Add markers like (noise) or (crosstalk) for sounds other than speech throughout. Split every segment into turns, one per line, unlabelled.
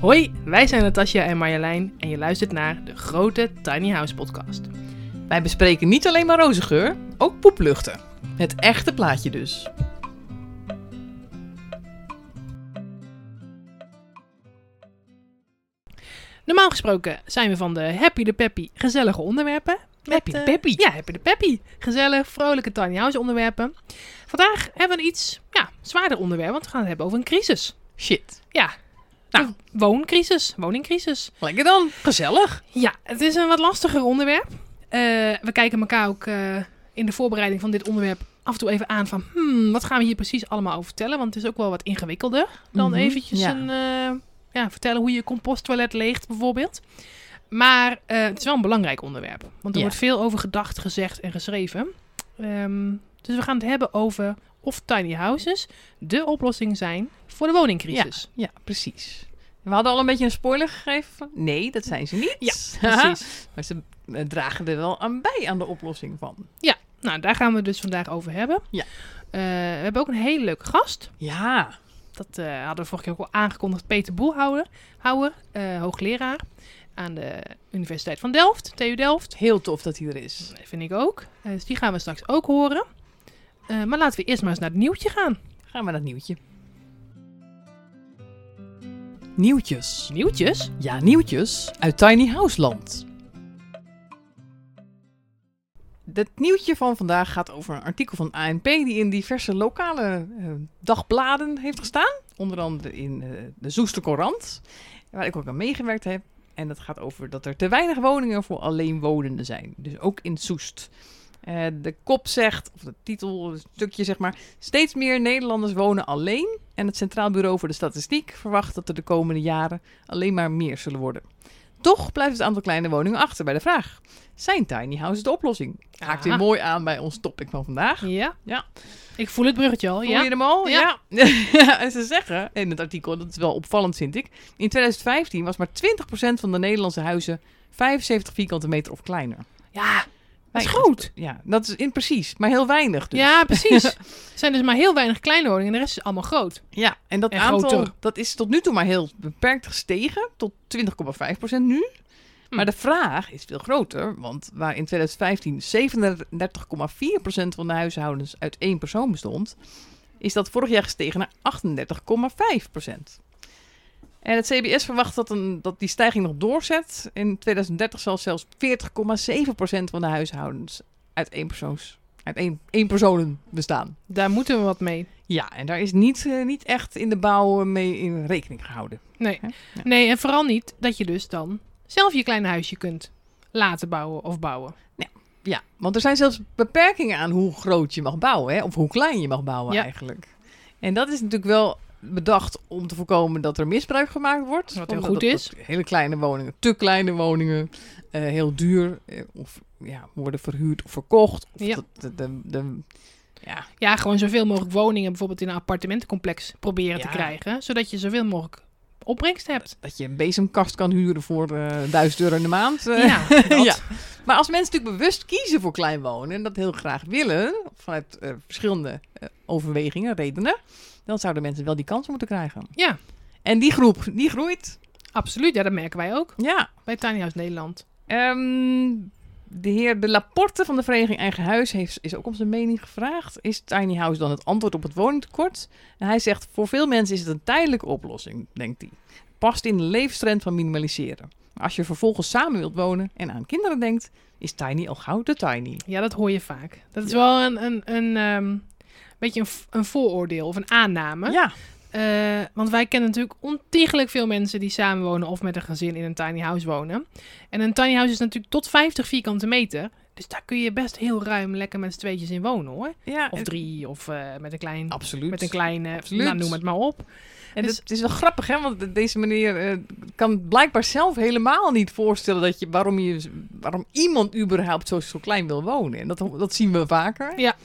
Hoi, wij zijn Natasja en Marjolein en je luistert naar de grote Tiny House podcast.
Wij bespreken niet alleen maar rozengeur, ook poepluchten. Het echte plaatje dus.
Normaal gesproken zijn we van de happy de peppy gezellige onderwerpen.
Happy de
eh,
peppy?
ja, happy de peppy. Gezellig, vrolijke tiny house onderwerpen. Vandaag hebben we een iets ja, zwaarder onderwerp, want we gaan het hebben over een crisis.
Shit.
Ja,
Nou.
de wooncrisis, woningcrisis.
Lekker dan. Gezellig.
Ja, het is een wat lastiger onderwerp. Eh, we kijken elkaar ook eh, in de voorbereiding van dit onderwerp af en toe even aan van... Hmm, wat gaan we hier precies allemaal over vertellen? Want het is ook wel wat ingewikkelder dan
Mhm,
eventjes
ja.
een, eh, ja, vertellen hoe je composttoilet leegt bijvoorbeeld. Maar het is wel een belangrijk onderwerp. Want er
Ja.
wordt veel over gedacht, gezegd en geschreven. Ehm, dus we gaan het hebben over of tiny houses de oplossing zijn voor de woningcrisis.
Ja, precies. We hadden al een beetje een spoiler gegeven. Nee, dat zijn ze niet.
Ja, (laughs) Precies.
maar ze eh, dragen er wel aan bij aan de oplossing van.
Nou, daar gaan we het dus vandaag over hebben.
Ja.
Eh, we hebben ook een hele leuke gast.
Ja.
Dat eh, hadden we vorige keer ook al aangekondigd. Peter Boelhouwer, Houwer, eh, hoogleraar aan de Universiteit van Delft, TU Delft.
Heel tof dat hij er is.
Dat vind ik ook. Dus die gaan we straks ook horen. Eh, maar laten we eerst maar eens naar het nieuwtje gaan.
Gaan we naar het nieuwtje. Nieuwtjes.
Nieuwtjes?
Ja, nieuwtjes uit Tiny House Land. Het nieuwtje van vandaag gaat over een artikel van ANP die in diverse lokale eh, dagbladen heeft gestaan. Onder andere in eh, de Zoester Courant, waar ik ook aan meegewerkt heb. En dat gaat over dat er te weinig woningen voor alleenwonenden zijn. Dus ook in Soest. Eh, de kop zegt, of de titel, het stukje zeg maar... Steeds meer Nederlanders wonen alleen. En het Centraal Bureau voor de Statistiek verwacht dat er de komende jaren alleen maar meer zullen worden. Toch blijft het aantal kleine woningen achter bij de vraag. Zijn tiny houses de oplossing? Haakt weer
Aha.
mooi aan bij ons topic van vandaag.
Ja.
Ja.
Ik voel het bruggetje al.
Voel
ja.
je hem al?
Ja.
Ja. (laughs) en ze zeggen in het artikel, dat is wel opvallend vind ik. In 2015 was maar 20% van de Nederlandse huizen 75 vierkante meter of kleiner.
Ja, dat is goed.
Ja, dat is in precies, maar heel weinig dus.
Ja, precies. (laughs) er zijn dus maar heel weinig kleine woningen en de rest is allemaal groot.
Ja, en dat
En
aantal
groter.
dat is tot nu toe maar heel beperkt gestegen, tot 20,5% nu.
Hm.
Maar de vraag is veel groter, want waar in 2015 37,4% van de huishoudens uit één persoon bestond, is dat vorig jaar gestegen naar 38,5%. En het CBS verwacht dat, een, dat die stijging nog doorzet. In 2030 zal zelfs 40,7% van de huishoudens uit één, persoons, uit één, één personen bestaan.
Daar moeten we wat mee.
Ja, en daar is niet, eh, niet echt in de bouw mee in rekening gehouden.
Nee.
Ja.
nee, en vooral niet dat je dus dan zelf je kleine huisje kunt laten bouwen of bouwen.
Ja, want er zijn zelfs beperkingen aan hoe groot je mag bouwen, hè? of hoe klein je mag bouwen
Ja.
eigenlijk. En dat is natuurlijk wel bedacht om te voorkomen dat er misbruik gemaakt wordt.
Wat heel goed is.
hele kleine woningen, te kleine woningen, eh, heel duur, eh, of ja, worden verhuurd of verkocht. Of
Ja.
de, de, de- ja,
Ja, gewoon zoveel mogelijk woningen bijvoorbeeld in een appartementencomplex proberen te krijgen. Zodat je zoveel mogelijk opbrengst hebt.
dat je een bezemkast kan huren voor eh 1000 euro in de maand.
Ja. (laughs)
Ja. Maar als mensen natuurlijk bewust kiezen voor klein wonen en dat heel graag willen, vanuit verschillende overwegingen, redenen, dan zouden mensen wel die kans moeten krijgen.
Ja,
En die groep, die groeit.
absoluut. Ja, dat merken wij ook
Ja.
bij Tiny House Nederland.
Ehm, de heer De Laporte van de Vereniging Eigen Huis heeft, is ook om zijn mening gevraagd. Is tiny house dan het antwoord op het woningtekort? En hij zegt, voor veel mensen is het een tijdelijke oplossing, denkt hij. Past in de leefstrend van minimaliseren. Maar als je vervolgens samen wilt wonen en aan kinderen denkt, is tiny al gauw de tiny.
Ja, dat hoor je vaak. Dat is
Ja.
wel een, een, een ehm, beetje een, een vooroordeel of een aanname.
Ja,
Eh, want wij kennen natuurlijk ontiegelijk veel mensen die samenwonen of met een gezin in een tiny house wonen. En een tiny house is natuurlijk tot 50 vierkante meter. Dus daar kun je best heel ruim lekker met z'n tweetjes in wonen hoor.
ja
Of drie, of eh, met een klein...
absoluut.
Met een kleine,
Absoluut.
nou, noem het maar op.
En
Dus-
het is wel grappig, hè? Want deze meneer eh, kan blijkbaar zelf helemaal niet voorstellen dat je, waarom, je, waarom iemand überhaupt zo, zo klein wil wonen. En dat, dat zien we vaker.
Ja.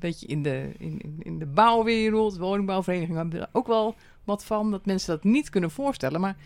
Beetje in de, in, in, in de bouwwereld, woningbouwverenigingen hebben er ook wel wat van. Dat mensen dat niet kunnen voorstellen. Maar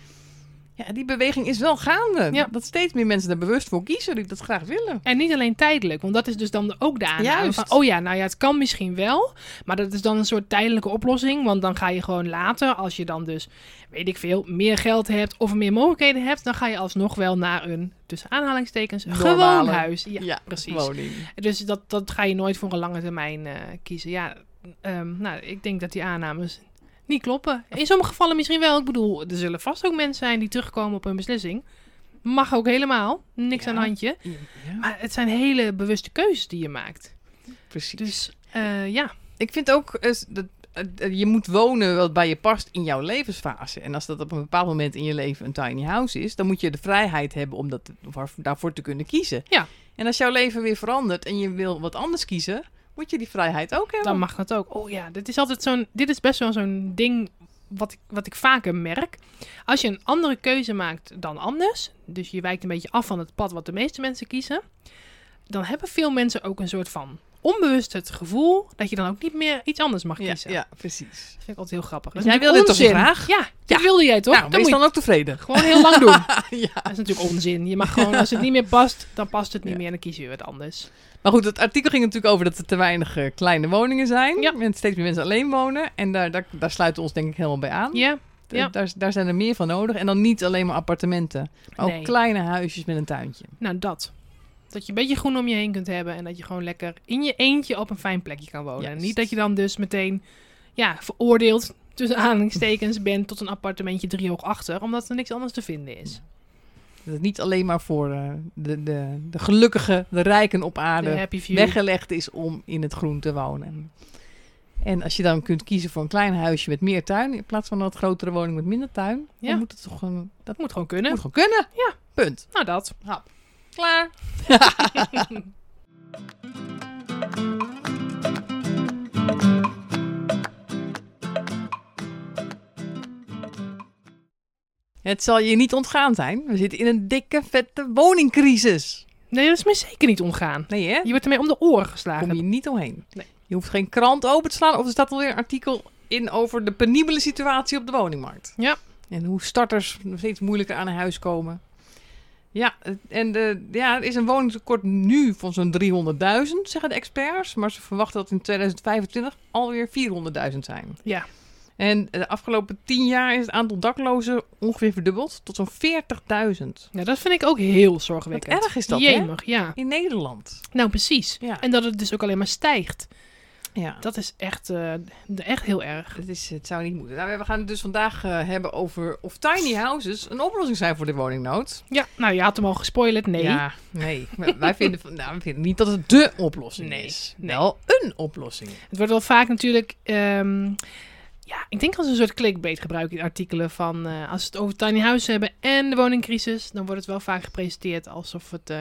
Ja, die beweging is wel gaande.
Ja.
Dat steeds meer mensen er bewust voor kiezen die dat graag willen.
En niet alleen tijdelijk, want dat is dus dan ook de aanname
Juist.
van... oh ja, nou ja, het kan misschien wel, maar dat is dan een soort tijdelijke oplossing. Want dan ga je gewoon later, als je dan dus, weet ik veel, meer geld hebt of meer mogelijkheden hebt... dan ga je alsnog wel naar een, tussen aanhalingstekens, gewoon huis. Ja, precies.
Woning.
Dus dat, dat ga je nooit voor een lange termijn eh, kiezen. Ja, ehm, nou, ik denk dat die aannames niet kloppen. In sommige gevallen misschien wel. Ik bedoel, er zullen vast ook mensen zijn die terugkomen op hun beslissing. Mag ook helemaal. Niks
Ja.
aan handje.
Ja,
Maar het zijn hele bewuste keuzes die je maakt.
precies.
Dus eh, ja,
Ik vind ook, dat, eh, je moet wonen wat bij je past in jouw levensfase. En als dat op een bepaald moment in je leven een tiny house is, dan moet je de vrijheid hebben om dat, waar- daarvoor te kunnen kiezen.
Ja.
En als jouw leven weer verandert en je wil wat anders kiezen, moet je die vrijheid ook hebben.
dan mag dat ook. Oh ja, dit is altijd zo'n. Dit is best wel zo'n ding wat ik, wat ik vaker merk. Als je een andere keuze maakt dan anders, dus je wijkt een beetje af van het pad wat de meeste mensen kiezen, dan hebben veel mensen ook een soort van onbewust het gevoel dat je dan ook niet meer iets anders mag kiezen.
ja, precies.
Dat vind ik altijd heel grappig. Is
jij wilde toch
onzin.
graag?
Ja, dat
Ja.
wilde jij toch?
Nou,
dan
wees
moet je
dan ook tevreden.
gewoon heel lang doen. (laughs)
ja.
Dat is natuurlijk onzin. Je mag gewoon, als het niet meer past, dan past het niet
Ja.
meer en dan kies je weer wat anders.
Maar goed, het artikel ging natuurlijk over dat er te weinig eh, kleine woningen zijn.
Ja.
En steeds meer mensen alleen wonen. En daar, daar, daar sluiten we ons denk ik helemaal bij aan.
Ja, ja.
Daar, daar zijn er meer van nodig. En dan niet alleen maar appartementen. Maar ook
Nee.
kleine huisjes met een tuintje.
nou dat. Dat je een beetje groen om je heen kunt hebben en dat je gewoon lekker in je eentje op een fijn plekje kan wonen.
Juist.
Niet dat je dan dus meteen ja, veroordeeld tussen aanhalingstekens (laughs) bent tot een appartementje driehoog achter, omdat er niks anders te vinden is.
Dat het niet alleen maar voor eh, de, de, de gelukkigen, de rijken op
De
aarde weggelegd is om in het groen te wonen. En als je dan kunt kiezen voor een klein huisje met meer tuin, in plaats van een wat grotere woning met minder tuin,
Ja.
dan moet het toch gewoon, dat
Dat moet gewoon kunnen.
moet gewoon kunnen.
Ja.
Punt.
Nou dat.
Klaar. (laughs) Het zal je niet ontgaan zijn. We zitten in een dikke, vette woningcrisis.
Nee, dat is me zeker niet ontgaan.
Nee, hè?
Je wordt ermee om de oren geslagen.
kom je niet omheen.
Nee.
Je hoeft geen krant open te slaan of er staat alweer een artikel in over de penibele situatie op de woningmarkt.
Ja.
En hoe starters nog steeds moeilijker aan een huis komen. Ja, en de, ja, er is een woningtekort nu van zo'n 300.000, zeggen de experts. Maar ze verwachten dat in 2025 alweer 400.000 zijn.
Ja.
En de afgelopen 10 jaar is het aantal daklozen ongeveer verdubbeld tot zo'n 40.000.
ja, dat vind ik ook heel
Wat
zorgwekkend.
erg is dat, hè?
Jemig, ja.
In Nederland.
Nou, precies.
Ja.
En dat het dus ook alleen maar stijgt.
Ja.
Dat is echt, eh, echt heel erg.
Het, is, het zou niet moeten. Nou, we gaan het dus vandaag eh, hebben over of tiny houses een oplossing zijn voor de woningnood.
Ja, nou, je had hem al gespoilerd. Nee.
Ja, nee. Wij, (laughs) vinden, nou, we vinden niet dat het dé oplossing
Nee,
is.
nee.
Wel een oplossing.
Het wordt wel vaak natuurlijk. ehm, ja, ik denk als een soort clickbait gebruiken in artikelen van. eh, als we het over tiny houses hebben en de woningcrisis. dan wordt het wel vaak gepresenteerd alsof het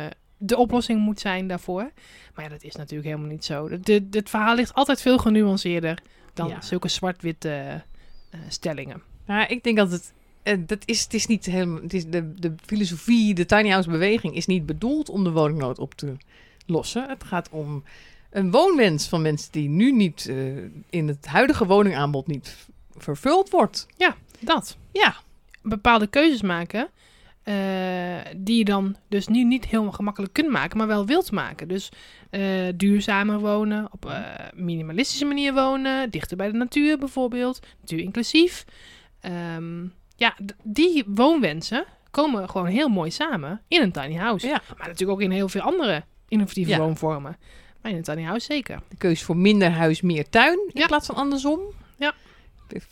de oplossing moet zijn daarvoor. Maar ja, dat is natuurlijk helemaal niet zo. De, het verhaal ligt altijd veel genuanceerder dan
Ja.
zulke zwart-witte eh, stellingen.
Nou, ik denk dat het. eh, dat is, het is niet helemaal. Het is de, de filosofie, de tiny house beweging is niet bedoeld om de woningnood op te lossen. Het gaat om een woonwens van mensen die nu niet eh, in het huidige woningaanbod niet vervuld wordt.
Dat.
Ja,
Bepaalde keuzes maken. Eh, die je dan dus nu niet heel gemakkelijk kunt maken, maar wel wilt maken. Dus eh, duurzamer wonen, op eh minimalistische manier wonen, dichter bij de natuur bijvoorbeeld, natuur inclusief. Ehm, ja, die woonwensen komen gewoon heel mooi samen in een tiny house.
ja.
Maar natuurlijk ook in heel veel andere innovatieve
Ja.
woonvormen. Maar in een tiny house zeker.
De keuze voor minder huis, meer tuin in
Ja.
plaats van andersom.
Ja.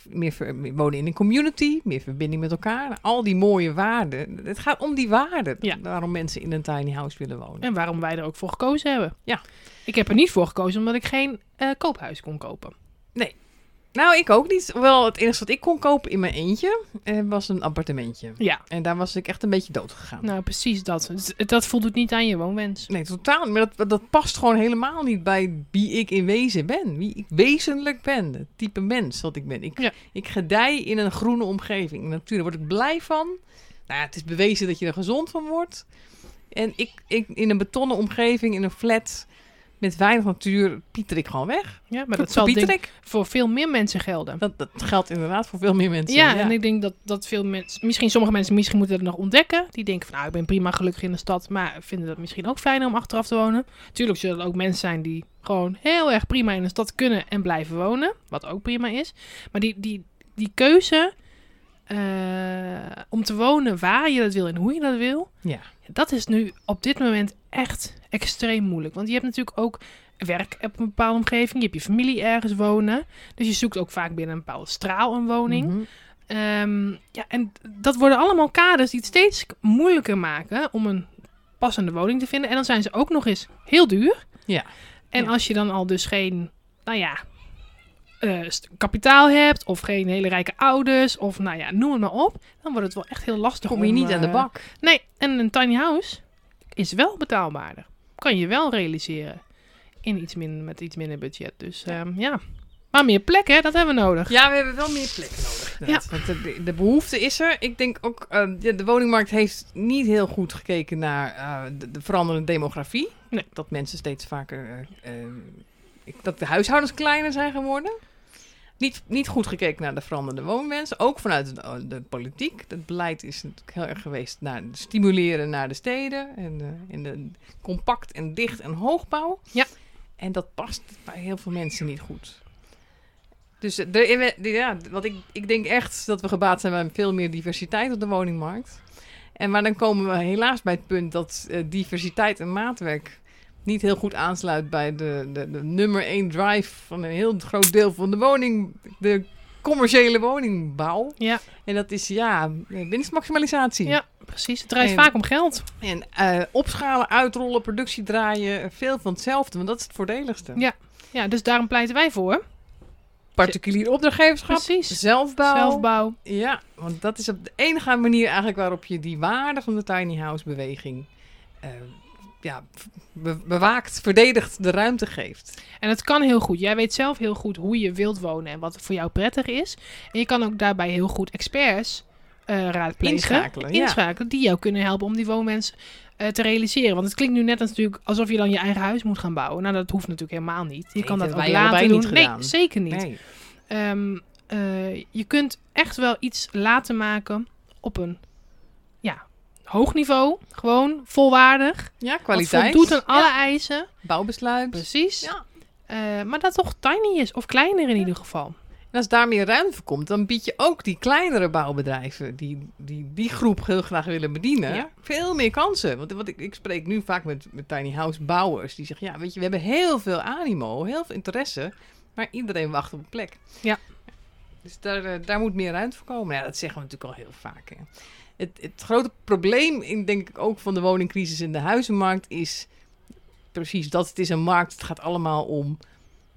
Meer, ver- meer wonen in een community, meer verbinding met elkaar. Al die mooie waarden. Het gaat om die waarden.
Ja.
Waarom mensen in een tiny house willen wonen.
En waarom wij er ook voor gekozen hebben.
Ja.
Ik heb er niet voor gekozen omdat ik geen eh, koophuis kon kopen.
Nou, ik ook niet. Wel, het enige wat ik kon kopen in mijn eentje eh, was een appartementje.
Ja,
En daar was ik echt een beetje dood gegaan.
nou precies dat. Het- Dat voldoet niet aan je woonwens.
Nee, totaal niet. Maar dat, dat past gewoon helemaal niet bij wie ik in wezen ben. Wie ik wezenlijk ben. Het type mens wat ik ben. Ik,
Ja.
ik gedij in een groene omgeving. Natuur, daar word ik blij van. Nou ja, het is bewezen dat je er gezond van wordt. En ik, ik in een betonnen omgeving, in een flat... met weinig natuur pieter ik gewoon weg.
Ja, maar dat zal denk, voor veel meer mensen gelden.
Dat, dat geldt inderdaad voor veel meer mensen.
Ja, en ik denk dat, dat veel mensen, misschien sommige mensen misschien moeten dat nog ontdekken. Die denken van, nou, ik ben prima gelukkig in de stad, maar vinden dat misschien ook fijner om achteraf te wonen. Tuurlijk zullen er ook mensen zijn die gewoon heel erg prima in de stad kunnen en blijven wonen, wat ook prima is. Maar die, die, die keuze eh, om te wonen waar je dat wil en hoe je dat wil,
Ja.
dat is nu op dit moment echt extreem moeilijk. Want je hebt natuurlijk ook werk op een bepaalde omgeving, je hebt je familie ergens wonen, dus je zoekt ook vaak binnen een bepaalde straal een woning.
Mhm.
Ehm, ja, en dat worden allemaal kaders die het steeds moeilijker maken om een passende woning te vinden. En dan zijn ze ook nog eens heel duur.
Ja.
En
Ja.
als je dan al dus geen, nou ja, eh, kapitaal hebt of geen hele rijke ouders of nou ja, noem het maar op, dan wordt het wel echt heel lastig.
Kom je
om,
niet aan de
eh,
bak.
Nee, en een tiny house is wel betaalbaarder. Kan je wel realiseren in iets minder, met iets minder budget. Dus ehm, ja, maar meer plekken, dat hebben we nodig.
Ja, we hebben wel meer plekken nodig. inderdaad. Want de, de behoefte is er. Ik denk ook, eh, de, de woningmarkt heeft niet heel goed gekeken naar eh, de, de veranderende demografie.
Nee.
Dat mensen steeds vaker, ik- dat de huishoudens kleiner zijn geworden. Niet, niet goed gekeken naar de veranderende woonwens. Ook vanuit de, de politiek. Het beleid is natuurlijk heel erg geweest naar stimuleren naar de steden. En, eh, in de compact en dicht en hoogbouw.
Ja.
En dat past bij heel veel mensen niet goed. Dus eh, de, de- ja, wat ik, ik denk echt dat we gebaat zijn bij veel meer diversiteit op de woningmarkt. En maar dan komen we helaas bij het punt dat eh, diversiteit en maatwerk niet heel goed aansluit bij de, de, de nummer één drive van een heel groot deel van de woning, de commerciële woningbouw.
Ja.
En dat is ja, winstmaximalisatie.
Ja, precies. Het draait
En-
vaak om geld.
En eh, opschalen, uitrollen, productie draaien, veel van hetzelfde, want dat is het voordeligste.
Ja. Ja, dus daarom pleiten wij voor.
Particulier opdrachtgeverschap,
Precies.
zelfbouw.
Zelfbouw.
Ja, want dat is op de enige manier eigenlijk waarop je die waarde van de tiny house beweging eh, ja, be- bewaakt, verdedigt, de ruimte geeft.
En het kan heel goed. Jij weet zelf heel goed hoe je wilt wonen en wat voor jou prettig is. En je kan ook daarbij heel goed experts eh, raadplegen.
Inschakelen, ja.
Die jou kunnen helpen om die woonwens eh, te realiseren. Want het klinkt nu net als natuurlijk alsof je dan je eigen huis moet gaan bouwen. Nou, dat hoeft natuurlijk helemaal niet. Je
Nee,
kan
dat
ook later doen.
niet
nee, zeker niet.
Nee.
Ehm, eh, je kunt echt wel iets laten maken op een hoog niveau. Gewoon volwaardig.
Ja, kwaliteit.
voldoet aan alle
Ja,
eisen.
Bouwbesluit.
Precies.
Ja.
Eh, maar dat toch tiny is. Of kleiner in ieder geval.
En als daar meer ruimte voor komt, dan bied je ook die kleinere bouwbedrijven die die, die groep heel graag willen bedienen,
Ja.
veel meer kansen. Want wat ik, ik spreek nu vaak met, met tiny house bouwers die zeggen, ja, weet je, we hebben heel veel animo, heel veel interesse, maar iedereen wacht op een plek.
Ja.
Dus daar, eh, daar moet meer ruimte voor komen. Ja, dat zeggen we natuurlijk al heel vaak. Hè. Het, het grote probleem, in, denk ik ook van de woningcrisis in de huizenmarkt, is precies dat. Het is een markt. Het gaat allemaal om,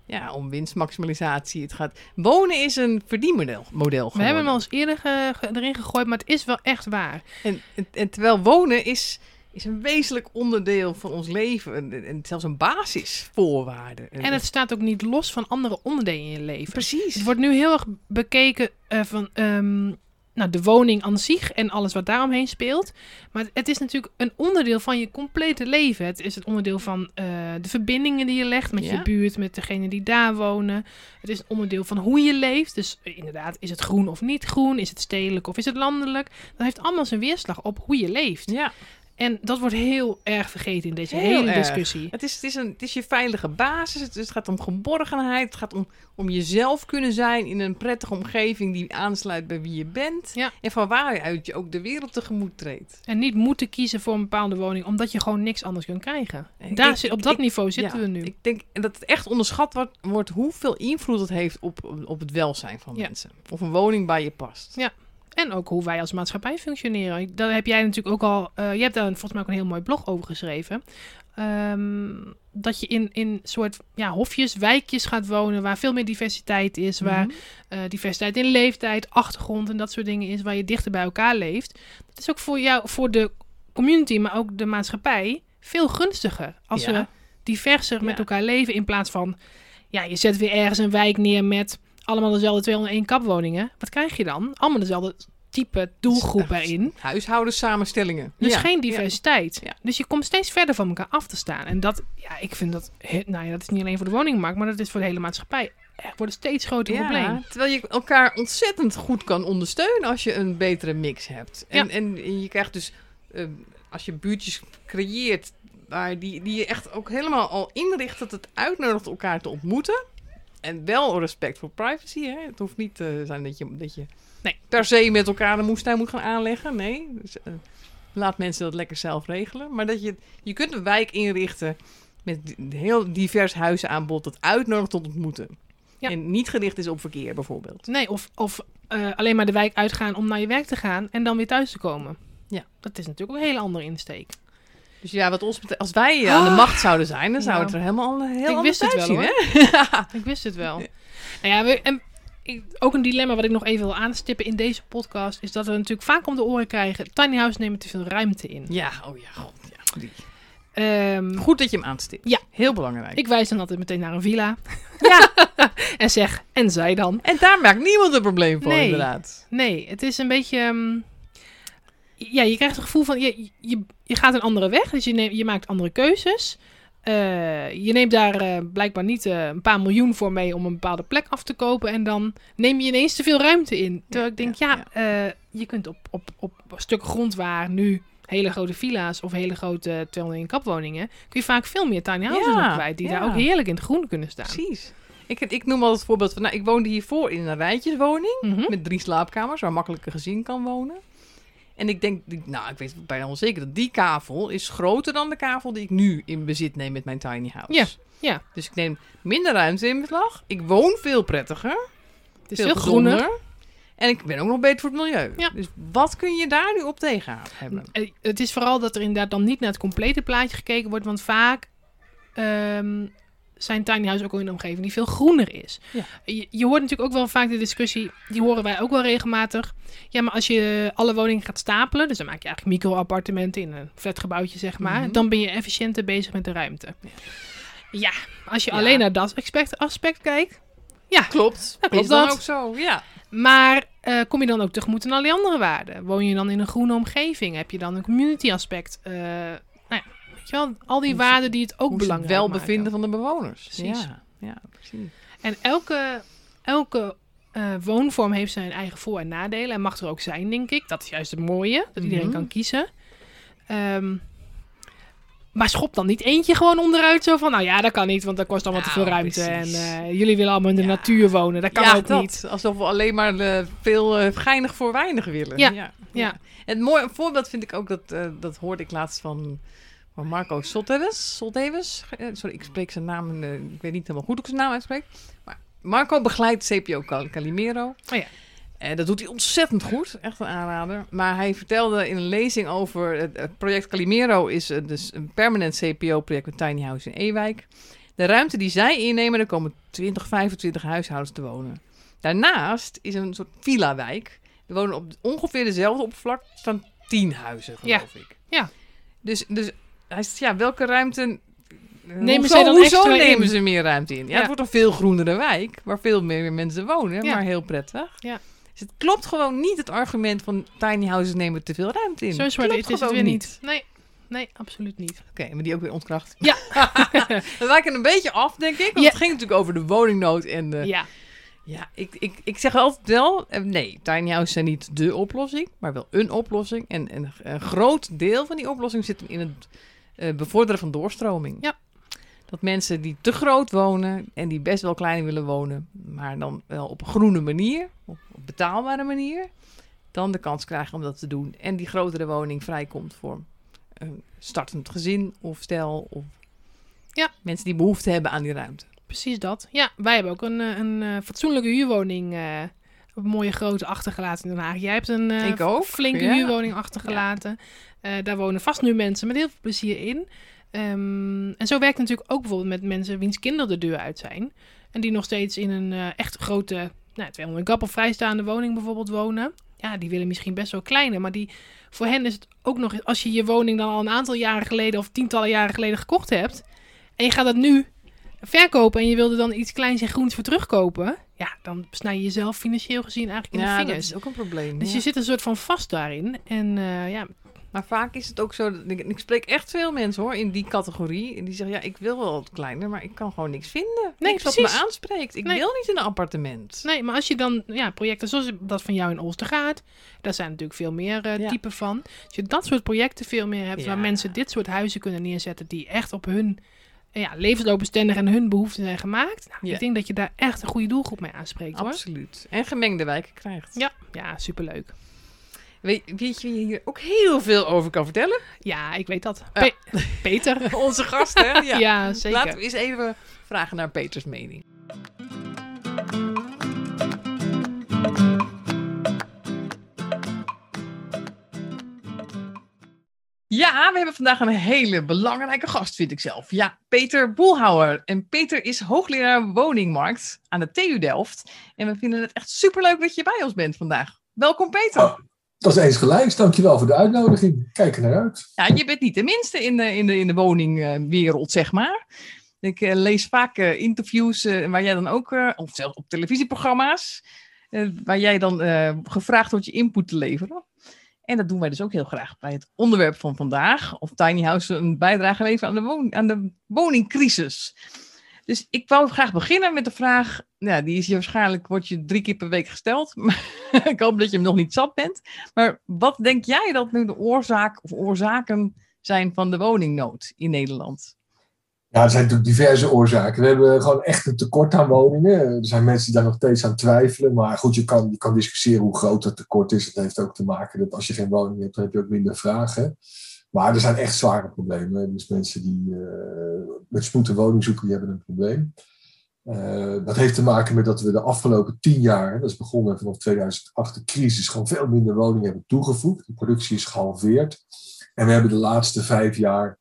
ja, om winstmaximalisatie. Het gaat, wonen is een verdienmodel model
We hebben hem al eens eerder ge- ge- erin gegooid, maar het is wel echt waar.
En, en, en terwijl wonen is, is een wezenlijk onderdeel van ons leven. En, en zelfs een basisvoorwaarde.
En het staat ook niet los van andere onderdelen in je leven.
precies.
Het wordt nu heel erg bekeken eh, van ehm, nou, de woning aan zich en alles wat daaromheen speelt. Maar het is natuurlijk een onderdeel van je complete leven. Het is het onderdeel van eh, de verbindingen die je legt met je buurt, met degenen die daar wonen. Het is een onderdeel van hoe je leeft. Dus eh, inderdaad, is het groen of niet groen? Is het stedelijk of is het landelijk? Dat heeft allemaal zijn weerslag op hoe je leeft.
Ja,
En dat wordt heel erg vergeten in deze
Heel
hele discussie.
het is, het, is een, het is je veilige basis. Het, het gaat om geborgenheid. Het gaat om, om jezelf kunnen zijn in een prettige omgeving die aansluit bij wie je bent.
Ja.
En van waaruit je ook de wereld tegemoet treedt.
En niet moeten kiezen voor een bepaalde woning, omdat je gewoon niks anders kunt krijgen.
Ik
Daar zit, op
ik-
dat
ik-
niveau zitten
Ja,
we nu.
Ik denk dat het echt onderschat wordt, wordt hoeveel invloed het heeft op, op het welzijn van
Ja.
mensen. Of een woning bij je past.
En ook hoe wij als maatschappij functioneren. Daar heb jij natuurlijk ook al. eh, je hebt daar volgens mij ook een heel mooi blog over geschreven. Ehm, dat je in, in soort ja, hofjes, wijkjes gaat wonen. Waar veel meer diversiteit is. Waar
Mhm.
eh, diversiteit in leeftijd, achtergrond en dat soort dingen is. Waar je dichter bij elkaar leeft. Dat is ook voor jou, voor de community, maar ook de maatschappij. Veel gunstiger. Als
Ja.
we diverser met elkaar leven. In plaats van. Ja, je zet weer ergens een wijk neer met allemaal dezelfde 201 kapwoningen. Wat krijg je dan? Allemaal dezelfde type doelgroep
eh,
erin.
Huishoudens-samenstellingen.
Dus
Ja,
geen diversiteit.
Ja.
Dus je komt steeds verder van elkaar af te staan. En dat, ja, ik vind dat, nou ja, dat is niet alleen voor de woningmarkt, maar dat is voor de hele maatschappij. Er wordt een steeds groter
Ja,
probleem.
terwijl je elkaar ontzettend goed kan ondersteunen als je een betere mix hebt. En,
Ja.
en, je krijgt dus, eh, als je buurtjes creëert, waar die, die je echt ook helemaal al inricht dat het uitnodigt elkaar te ontmoeten. En wel respect voor privacy. Hè? Het hoeft niet te zijn dat je, dat je
Nee.
per se met elkaar een moestuin moet gaan aanleggen. Nee, dus, eh, laat mensen dat lekker zelf regelen. Maar dat je, je kunt een wijk inrichten met een heel divers huizenaanbod dat uitnodigt tot ontmoeten.
Ja.
En niet gericht is op verkeer bijvoorbeeld.
Nee, of, of eh, alleen maar de wijk uitgaan om naar je werk te gaan en dan weer thuis te komen.
Ja.
Dat is natuurlijk ook een hele andere insteek.
Dus ja, wat ons betreft, als wij eh, aan de macht zouden zijn, dan zou het er helemaal heel
ik
anders
wist het
uitzien,
wel,
hè? (laughs)
Ik wist het wel. Nou ja, we, en ik, ook een dilemma wat ik nog even wil aanstippen in deze podcast is dat we natuurlijk vaak om de oren krijgen: tiny houses nemen te veel ruimte in.
Ja, oh ja, god. Ja. Die-
Ehm,
Goed dat je hem aanstipt.
Ja.
Heel belangrijk.
ik wijs dan altijd meteen naar een villa (laughs)
Ja, (laughs)
en zeg: en zij dan?
en daar maakt niemand een probleem
Nee.
inderdaad.
Nee, het is een beetje. ehm, ja, je krijgt het gevoel van je, je, je gaat een andere weg, dus je, neemt, je maakt andere keuzes. Eh, je neemt daar eh, blijkbaar niet eh, een paar miljoen voor mee om een bepaalde plek af te kopen. En dan neem je ineens te veel ruimte in. Terwijl ik denk,
ja,
ja, je kunt op, op, op een stuk grond waar nu hele grote villa's of hele grote 201 kapwoningen, kun je vaak veel meer tiny houses
Ja,
op kwijt. Die daar ook heerlijk in het groen kunnen staan.
Precies. Ik, ik noem al het voorbeeld van, nou, ik woonde hiervoor in een rijtjeswoning
Mhm.
met drie slaapkamers waar makkelijk gezin kan wonen. En ik denk, nou, ik weet bijna wel zeker dat die kavel is groter dan de kavel die ik nu in bezit neem met mijn tiny house.
Ja, ja.
Dus ik neem minder ruimte in beslag. Ik woon veel prettiger.
Het is
veel,
veel groener.
En ik ben ook nog beter voor het milieu.
Ja.
Dus wat kun je daar nu op tegen hebben?
Eh, Het is vooral dat er inderdaad dan niet naar het complete plaatje gekeken wordt. Want vaak ehm, zijn tiny houses ook al in een omgeving die veel groener is.
Ja.
Je, je hoort natuurlijk ook wel vaak de discussie, die horen wij ook wel regelmatig. Ja, maar als je alle woningen gaat stapelen, dus dan maak je eigenlijk micro-appartementen in een flatgebouwtje, zeg maar.
Mhm.
Dan ben je efficiënter bezig met de ruimte. Ja, als je
Ja.
alleen naar dat aspect, aspect kijkt. Ja,
Klopt.
Ja, klopt
is dan
dat.
ook zo, ja.
maar eh, kom je dan ook tegemoet aan al die andere waarden? Woon je dan in een groene omgeving? Heb je dan een community aspect? Eh, weet je wel, al die waarden die het ook
is het
belangrijk
welbevinden
maken.
van de bewoners.
Precies.
Ja, ja precies.
En elke, elke eh, woonvorm heeft zijn eigen voor- en nadelen. En mag er ook zijn, denk ik. Dat is juist het mooie. Dat iedereen
Mhm.
kan kiezen. Ehm, maar schop dan niet eentje gewoon onderuit. Zo van, nou ja, dat kan niet, want dat kost allemaal te
Nou,
veel ruimte.
precies.
En eh, jullie willen allemaal in de
Ja.
natuur wonen. Dat kan
ja,
ook
dat.
niet.
Alsof we alleen maar eh, veel geinig voor weinig willen.
Ja, ja.
Het mooie voorbeeld vind ik ook, dat, dat hoorde ik laatst van, van Marco Solteves. Solteves? Eh, sorry, ik spreek zijn naam, eh, ik weet niet helemaal goed hoe ik zijn naam uitspreek. Maar Marco begeleidt CPO Cal- Calimero.
Oh ja.
En dat doet hij ontzettend goed, echt een aanrader. Maar hij vertelde in een lezing over het, project Calimero is eh, dus een permanent CPO-project met Tiny House in Ewijk. De ruimte die zij innemen, daar komen 20, 25 huishoudens te wonen. Daarnaast is een soort villa-wijk. Er wonen op ongeveer dezelfde oppervlak staan 10 huizen,
Ja.
geloof ik.
Ja.
Dus, dus hij zegt, ja, welke ruimte...
Nemen
hoezo,
dan
hoezo
extra
nemen
in?
ze meer ruimte in? Ja,
Ja.
het wordt een veel groenere wijk, waar veel meer mensen wonen,
Ja.
maar heel prettig.
Ja.
Dus het klopt gewoon niet het argument van tiny houses nemen te veel ruimte in.
Zo zwart
Klopt
is het weer niet. Nee, nee, absoluut niet.
Oké, maar die ook weer ontkracht.
Ja. (laughs)
We wijken een beetje af, denk ik. Want
Ja.
het ging natuurlijk over de woningnood en de...
Ja,
Ja, ik, ik, ik zeg altijd wel, eh, nee, tiny houses zijn niet de oplossing, maar wel een oplossing. En, en een groot deel van die oplossing zit hem in het eh, bevorderen van doorstroming.
Ja.
Dat mensen die te groot wonen en die best wel klein willen wonen, maar dan wel op een groene manier, op een betaalbare manier, dan de kans krijgen om dat te doen. En die grotere woning vrijkomt voor een startend gezin of stel of
Ja.
mensen die behoefte hebben aan die ruimte.
precies dat. Ja, wij hebben ook een, eh, een eh, fatsoenlijke huurwoning. Mooie grote achtergelaten in Den Haag. Jij hebt een eh, flinke
ja.
huurwoning achtergelaten. Eh, daar wonen vast nu mensen met heel veel plezier in. Ehm, en zo werkt het natuurlijk ook bijvoorbeeld met mensen wiens kinderen de deur uit zijn. En die nog steeds in een eh, echt grote, nou, 200 kap of vrijstaande woning bijvoorbeeld wonen. Ja, die willen misschien best wel kleiner. Maar die, voor hen is het ook nog, als je je woning dan al een aantal jaren geleden of tientallen jaren geleden gekocht hebt. En je gaat dat nu verkopen en je wilde dan iets kleins en groens voor terugkopen, ja, dan snij je jezelf financieel gezien eigenlijk in
ja,
de
dat
vingers.
is ook een probleem.
Dus
ja.
je zit een soort van vast daarin. En eh, ja,
Maar vaak is het ook zo, dat ik, ik spreek echt veel mensen hoor, in die categorie. En die zeggen, ja, ik wil wel wat kleiner, maar ik kan gewoon niks vinden.
Nee,
niks wat me aanspreekt. Ik
Nee.
wil niet in een appartement.
nee, maar als je dan ja, projecten zoals dat van jou in Oostergaard, daar zijn natuurlijk veel meer
Ja.
typen van. Als je dat soort projecten veel meer hebt, waar mensen dit soort huizen kunnen neerzetten die echt op hun ja, levensloopbestendig en hun behoeften zijn gemaakt. Nou,
Ja.
Ik denk dat je daar echt een goede doelgroep mee aanspreekt hoor.
Absoluut. En gemengde wijken krijgt.
Ja, ja, superleuk.
Weet, weet je wie hier ook heel veel over kan vertellen?
Ja, ik weet dat.
Ja.
Pe- (laughs) Peter. (laughs)
Onze gast, hè?
Ja, zeker.
Laten we eens even vragen naar Peters mening. Ja, we hebben vandaag een hele belangrijke gast, vind ik zelf. Ja, Peter Boelhouwer. En Peter is hoogleraar woningmarkt aan de TU Delft. En we vinden het echt superleuk dat je bij ons bent vandaag. Welkom, Peter.
Oh, dat is eens gelijk. Dankjewel voor de uitnodiging. Kijk er naar uit.
Ja, je bent niet de minste in de, in de, in de woningwereld, zeg maar. Ik eh, lees vaak eh, interviews eh, waar jij dan ook, of zelfs op televisieprogramma's, waar jij dan gevraagd wordt je input te leveren. En dat doen wij dus ook heel graag bij het onderwerp van vandaag, of Tiny House een bijdrage leveren aan de, aan de woningcrisis. Dus ik wou graag beginnen met de vraag, ja, die is je waarschijnlijk, wordt je drie keer per week gesteld, (laughs) maar ik hoop dat je hem nog niet zat bent. Maar wat denk jij dat nu de oorzaak of oorzaken zijn van de woningnood in Nederland?
Ja, er zijn natuurlijk diverse oorzaken. We hebben gewoon echt een tekort aan woningen. Er zijn mensen die daar nog steeds aan twijfelen. Maar goed, je kan, je kan discussiëren hoe groot dat tekort is. Dat heeft ook te maken dat als je geen woning hebt, dan heb je ook minder vragen. Maar er zijn echt zware problemen. Dus mensen die eh, met spoed een woning zoeken, die hebben een probleem. Eh, dat heeft te maken met dat we de afgelopen tien jaar, dat is begonnen vanaf 2008, de crisis, gewoon veel minder woningen hebben toegevoegd. De productie is gehalveerd. En we hebben de laatste vijf jaar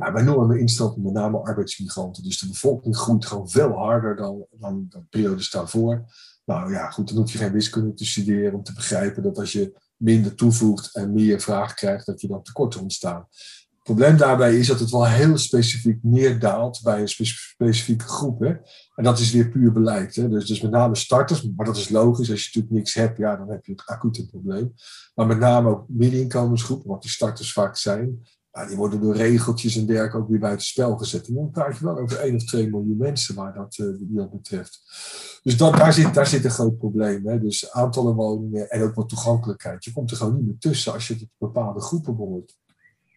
nou, een enorme instroom, met name arbeidsmigranten. Dus de bevolking groeit gewoon veel harder dan, dan, periodes daarvoor. Nou ja, goed, dan hoef je geen wiskunde te studeren om te begrijpen dat als je minder toevoegt en meer vraag krijgt, dat je dan tekorten ontstaan. Het probleem daarbij is dat het wel heel specifiek neerdaalt bij een spe- specifieke groep. Hè? En dat is weer puur beleid. Hè? Dus, dus met name starters, maar dat is logisch. Als je natuurlijk niks hebt, ja, dan heb je het acute probleem. Maar met name ook middeninkomensgroepen, wat die starters vaak zijn, ja, die worden door regeltjes en dergelijke ook weer buiten spel gezet. En dan praat je wel over 1 of 2 miljoen mensen waar dat, eh, die dat betreft. Dus dat, daar, zit, daar zit een groot probleem. Hè? Dus aantallen woningen en ook wat toegankelijkheid. Je komt er gewoon niet meer tussen als je tot bepaalde groepen behoort.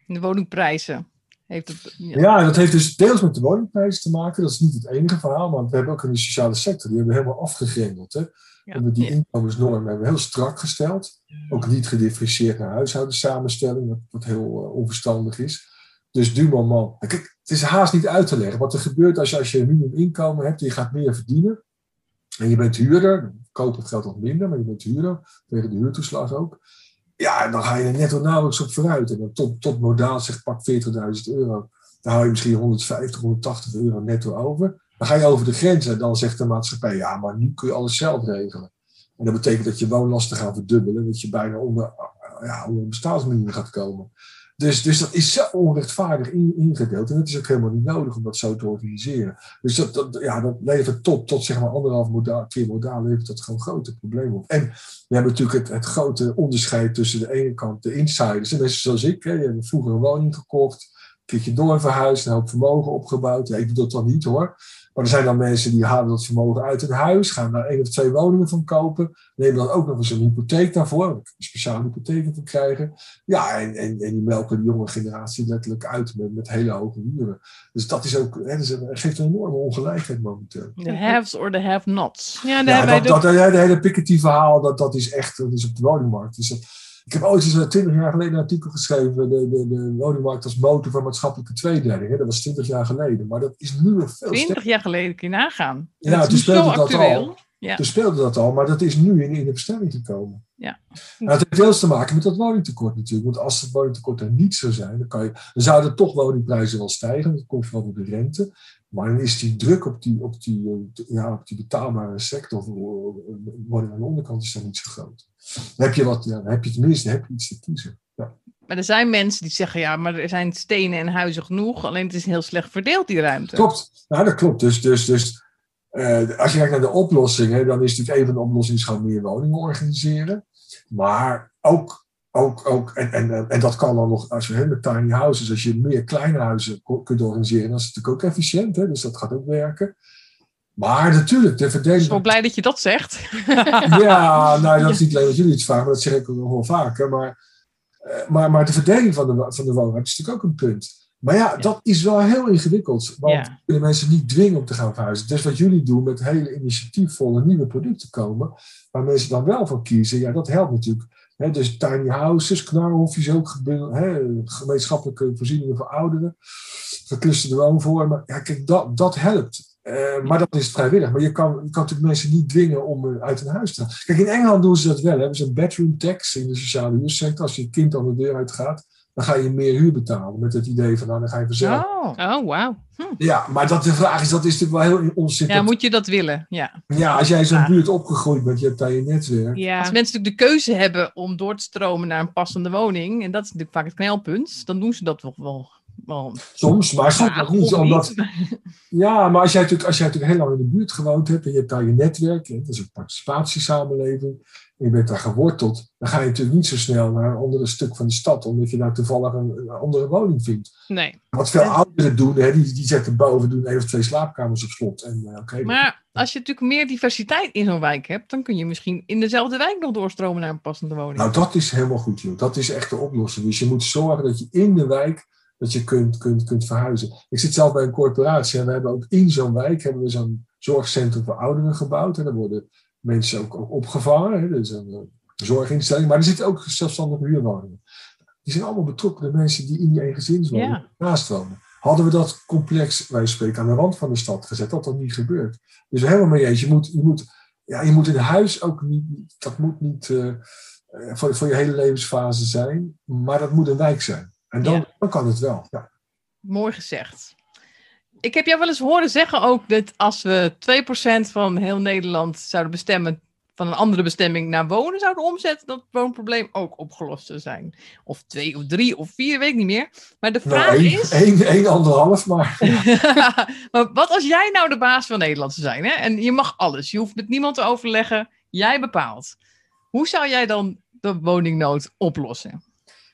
De woningprijzen. Heeft het, ja.
Ja, dat heeft dus deels met de woningprijzen te maken. Dat is niet het enige verhaal, maar we hebben ook in de sociale sector, die hebben we helemaal afgegrendeld. Hè?
Ja.
hebben die inkomensnorm hebben we heel strak gesteld. Ook niet gedifferentieerd naar huishoudensamenstelling, wat, heel eh, onverstandig is. Dus du moment. Kijk, het is haast niet uit te leggen. Wat er gebeurt als je, als je een minimuminkomen hebt en je gaat meer verdienen. En je bent huurder, het geld wat minder, maar je bent huurder, tegen de huurtoeslag ook. Ja, dan ga je er netto nauwelijks op vooruit. En dan tot, tot modaal zegt pak 40.000 euro. Dan hou je misschien 150, 180 euro netto over. Dan ga je over de grens en dan zegt de maatschappij, ja, maar nu kun je alles zelf regelen. En dat betekent dat je woonlasten gaan verdubbelen, dat je bijna onder, ja, onder bestaansminimum gaat komen. Dus, dus dat is zo onrechtvaardig in- ingedeeld. En het is ook helemaal niet nodig om dat zo te organiseren. Dus dat, dat, ja, dat levert tot, tot zeg maar anderhalf modaal, keer modaal levert dat gewoon grote problemen op. En we hebben natuurlijk het, het grote onderscheid tussen de ene kant de insiders. En mensen zoals ik, die hebben vroeger een woning gekocht, een keertje door verhuisd, een hoop vermogen opgebouwd. Ja, ik doe dat dan niet hoor. Maar er zijn dan mensen die halen dat vermogen uit het huis, gaan daar één of twee woningen van kopen, nemen dan ook nog eens een hypotheek daarvoor, een speciale hypotheek te krijgen. Ja, en, en, en die melken de jonge generatie letterlijk uit met, met hele hoge huren. Dus dat is ook, hè, dus geeft een enorme ongelijkheid momenteel.
De haves or the have-nots.
Ja,
Ja,
hebben wij
dat,
de-
dat, dat hele Piketty-verhaal, dat, dat is echt dat is op de woningmarkt. Dus, dat- ik heb ooit eens eh, twintig jaar geleden een artikel geschreven, de, de, de woningmarkt als motor van maatschappelijke tweedeling. Dat was twintig jaar geleden, maar dat is nu nog veel sterker.
Twintig jaar geleden kun je nagaan.
Ja, toen speelde dat al.
Ja.
Toen speelde dat al, maar dat is nu in, in de bestelling gekomen.
Ja.
En dat heeft deels te maken met dat woningtekort natuurlijk. Want als het woningtekort er niet zou zijn, dan, kan je, dan zouden toch woningprijzen wel stijgen. Dat komt vooral door de rente. Maar dan is die druk op die, op die, eh, ja, op die betaalbare sector, voor woning aan de onderkant, is dan niet zo groot. Dan heb je, wat, dan heb je tenminste heb je iets te kiezen. Ja.
Maar er zijn mensen die zeggen, ja, maar er zijn stenen en huizen genoeg. Alleen het is heel slecht verdeeld, die ruimte.
Klopt, nou, dat klopt. Dus, dus, dus eh, als je kijkt naar de oplossingen, dan is natuurlijk een van de oplossingen gewoon meer woningen organiseren. Maar ook, ook, ook en, en, en dat kan dan nog, als je met tiny houses, als je meer kleine huizen kunt organiseren, dan is het natuurlijk ook efficiënt. Hè? Dus dat gaat ook werken. Maar natuurlijk, de
Ik ben blij dat je dat zegt. (laughs) (laughs)
Ja, nou, dat is niet alleen wat jullie het vragen, maar dat zeg ik ook nog wel vaker. Maar, eh, maar, maar de verdeling van de, van de woonruimte is natuurlijk ook een punt. Maar ja,
Ja.
dat is wel heel ingewikkeld. Want
Ja.
kunnen mensen niet dwingen om te gaan verhuizen. Dus wat jullie doen met hele initiatiefvolle nieuwe producten komen, waar mensen dan wel voor kiezen, ja, dat helpt natuurlijk. Dus tiny houses, knarhofjes ook, gemeenschappelijke voorzieningen voor ouderen, verklusterde woonvormen. Ja, kijk, dat, dat helpt. Eh, maar dat is vrijwillig. Maar je kan, je kan natuurlijk mensen niet dwingen om eh, uit hun huis te gaan. Kijk, in Engeland doen ze dat wel. Hè. Hebben ze een bedroom tax in de sociale huursector. Als je kind dan de deur uitgaat, dan ga je meer huur betalen. Met het idee van, nou, dan ga je vanzelf.
Oh.
Oh, wauw.
Ja, maar dat de vraag is, dat is natuurlijk wel heel onzin.
Ja, moet je dat willen? Ja.
Ja, als jij in zo'n
Ja.
buurt opgegroeid bent, je hebt daar je netwerk.
Ja.
Als mensen natuurlijk de keuze hebben om door te stromen naar een passende woning, en dat is natuurlijk vaak het knelpunt, dan doen ze dat toch wel.
Soms, maar soms ook niet. Omdat, (laughs) ja, maar als jij, natuurlijk, als jij natuurlijk heel lang in de buurt gewoond hebt en je hebt daar je netwerk, dat is een participatiesamenleving, en je bent daar geworteld, dan ga je natuurlijk niet zo snel naar een ander stuk van de stad, omdat je daar toevallig een, een andere woning vindt.
Nee.
Wat veel ouderen doen, hè, die, die zetten boven, doen één of twee slaapkamers op slot. En, eh, oké,
Maar als je natuurlijk meer diversiteit in zo'n wijk hebt, dan kun je misschien in dezelfde wijk nog doorstromen naar een passende woning.
Nou, dat is helemaal goed, joh. Dat is echt de oplossing. Dus je moet zorgen dat je in de wijk dat je kunt, kunt, kunt verhuizen. Ik zit zelf bij een corporatie en we hebben ook in zo'n wijk hebben we zo'n zorgcentrum voor ouderen gebouwd. En daar worden mensen ook, ook opgevangen. Hè. Dat is een eh, zorginstelling. Maar er zitten ook zelfstandige huurwoningen. Die zijn allemaal betrokken, de mensen die in die eengezinswoning
Ja.
naast wonen. Hadden we dat complex, wij spreken, aan de rand van de stad gezet, had dat niet gebeurd. Dus helemaal mee eens. Je moet, je moet, ja, je moet in huis ook niet, dat moet niet eh, eh, voor, voor je hele levensfase zijn, maar dat moet een wijk zijn. En dan,
Ja.
dan kan het wel. Ja.
Mooi gezegd. Ik heb jou wel eens horen zeggen ook dat als we 2% van heel Nederland zouden bestemmen van een andere bestemming naar wonen zouden omzetten, dat het woonprobleem ook opgelost zou zijn. Of twee of drie of vier, weet ik niet meer. Maar de
Nou,
vraag
één,
is. (laughs)
één, één, anderhalf, maar (laughs)
maar wat als jij nou de baas van Nederland zou zijn? Hè? En je mag alles. Je hoeft met niemand te overleggen. Jij bepaalt. Hoe zou jij dan de woningnood oplossen?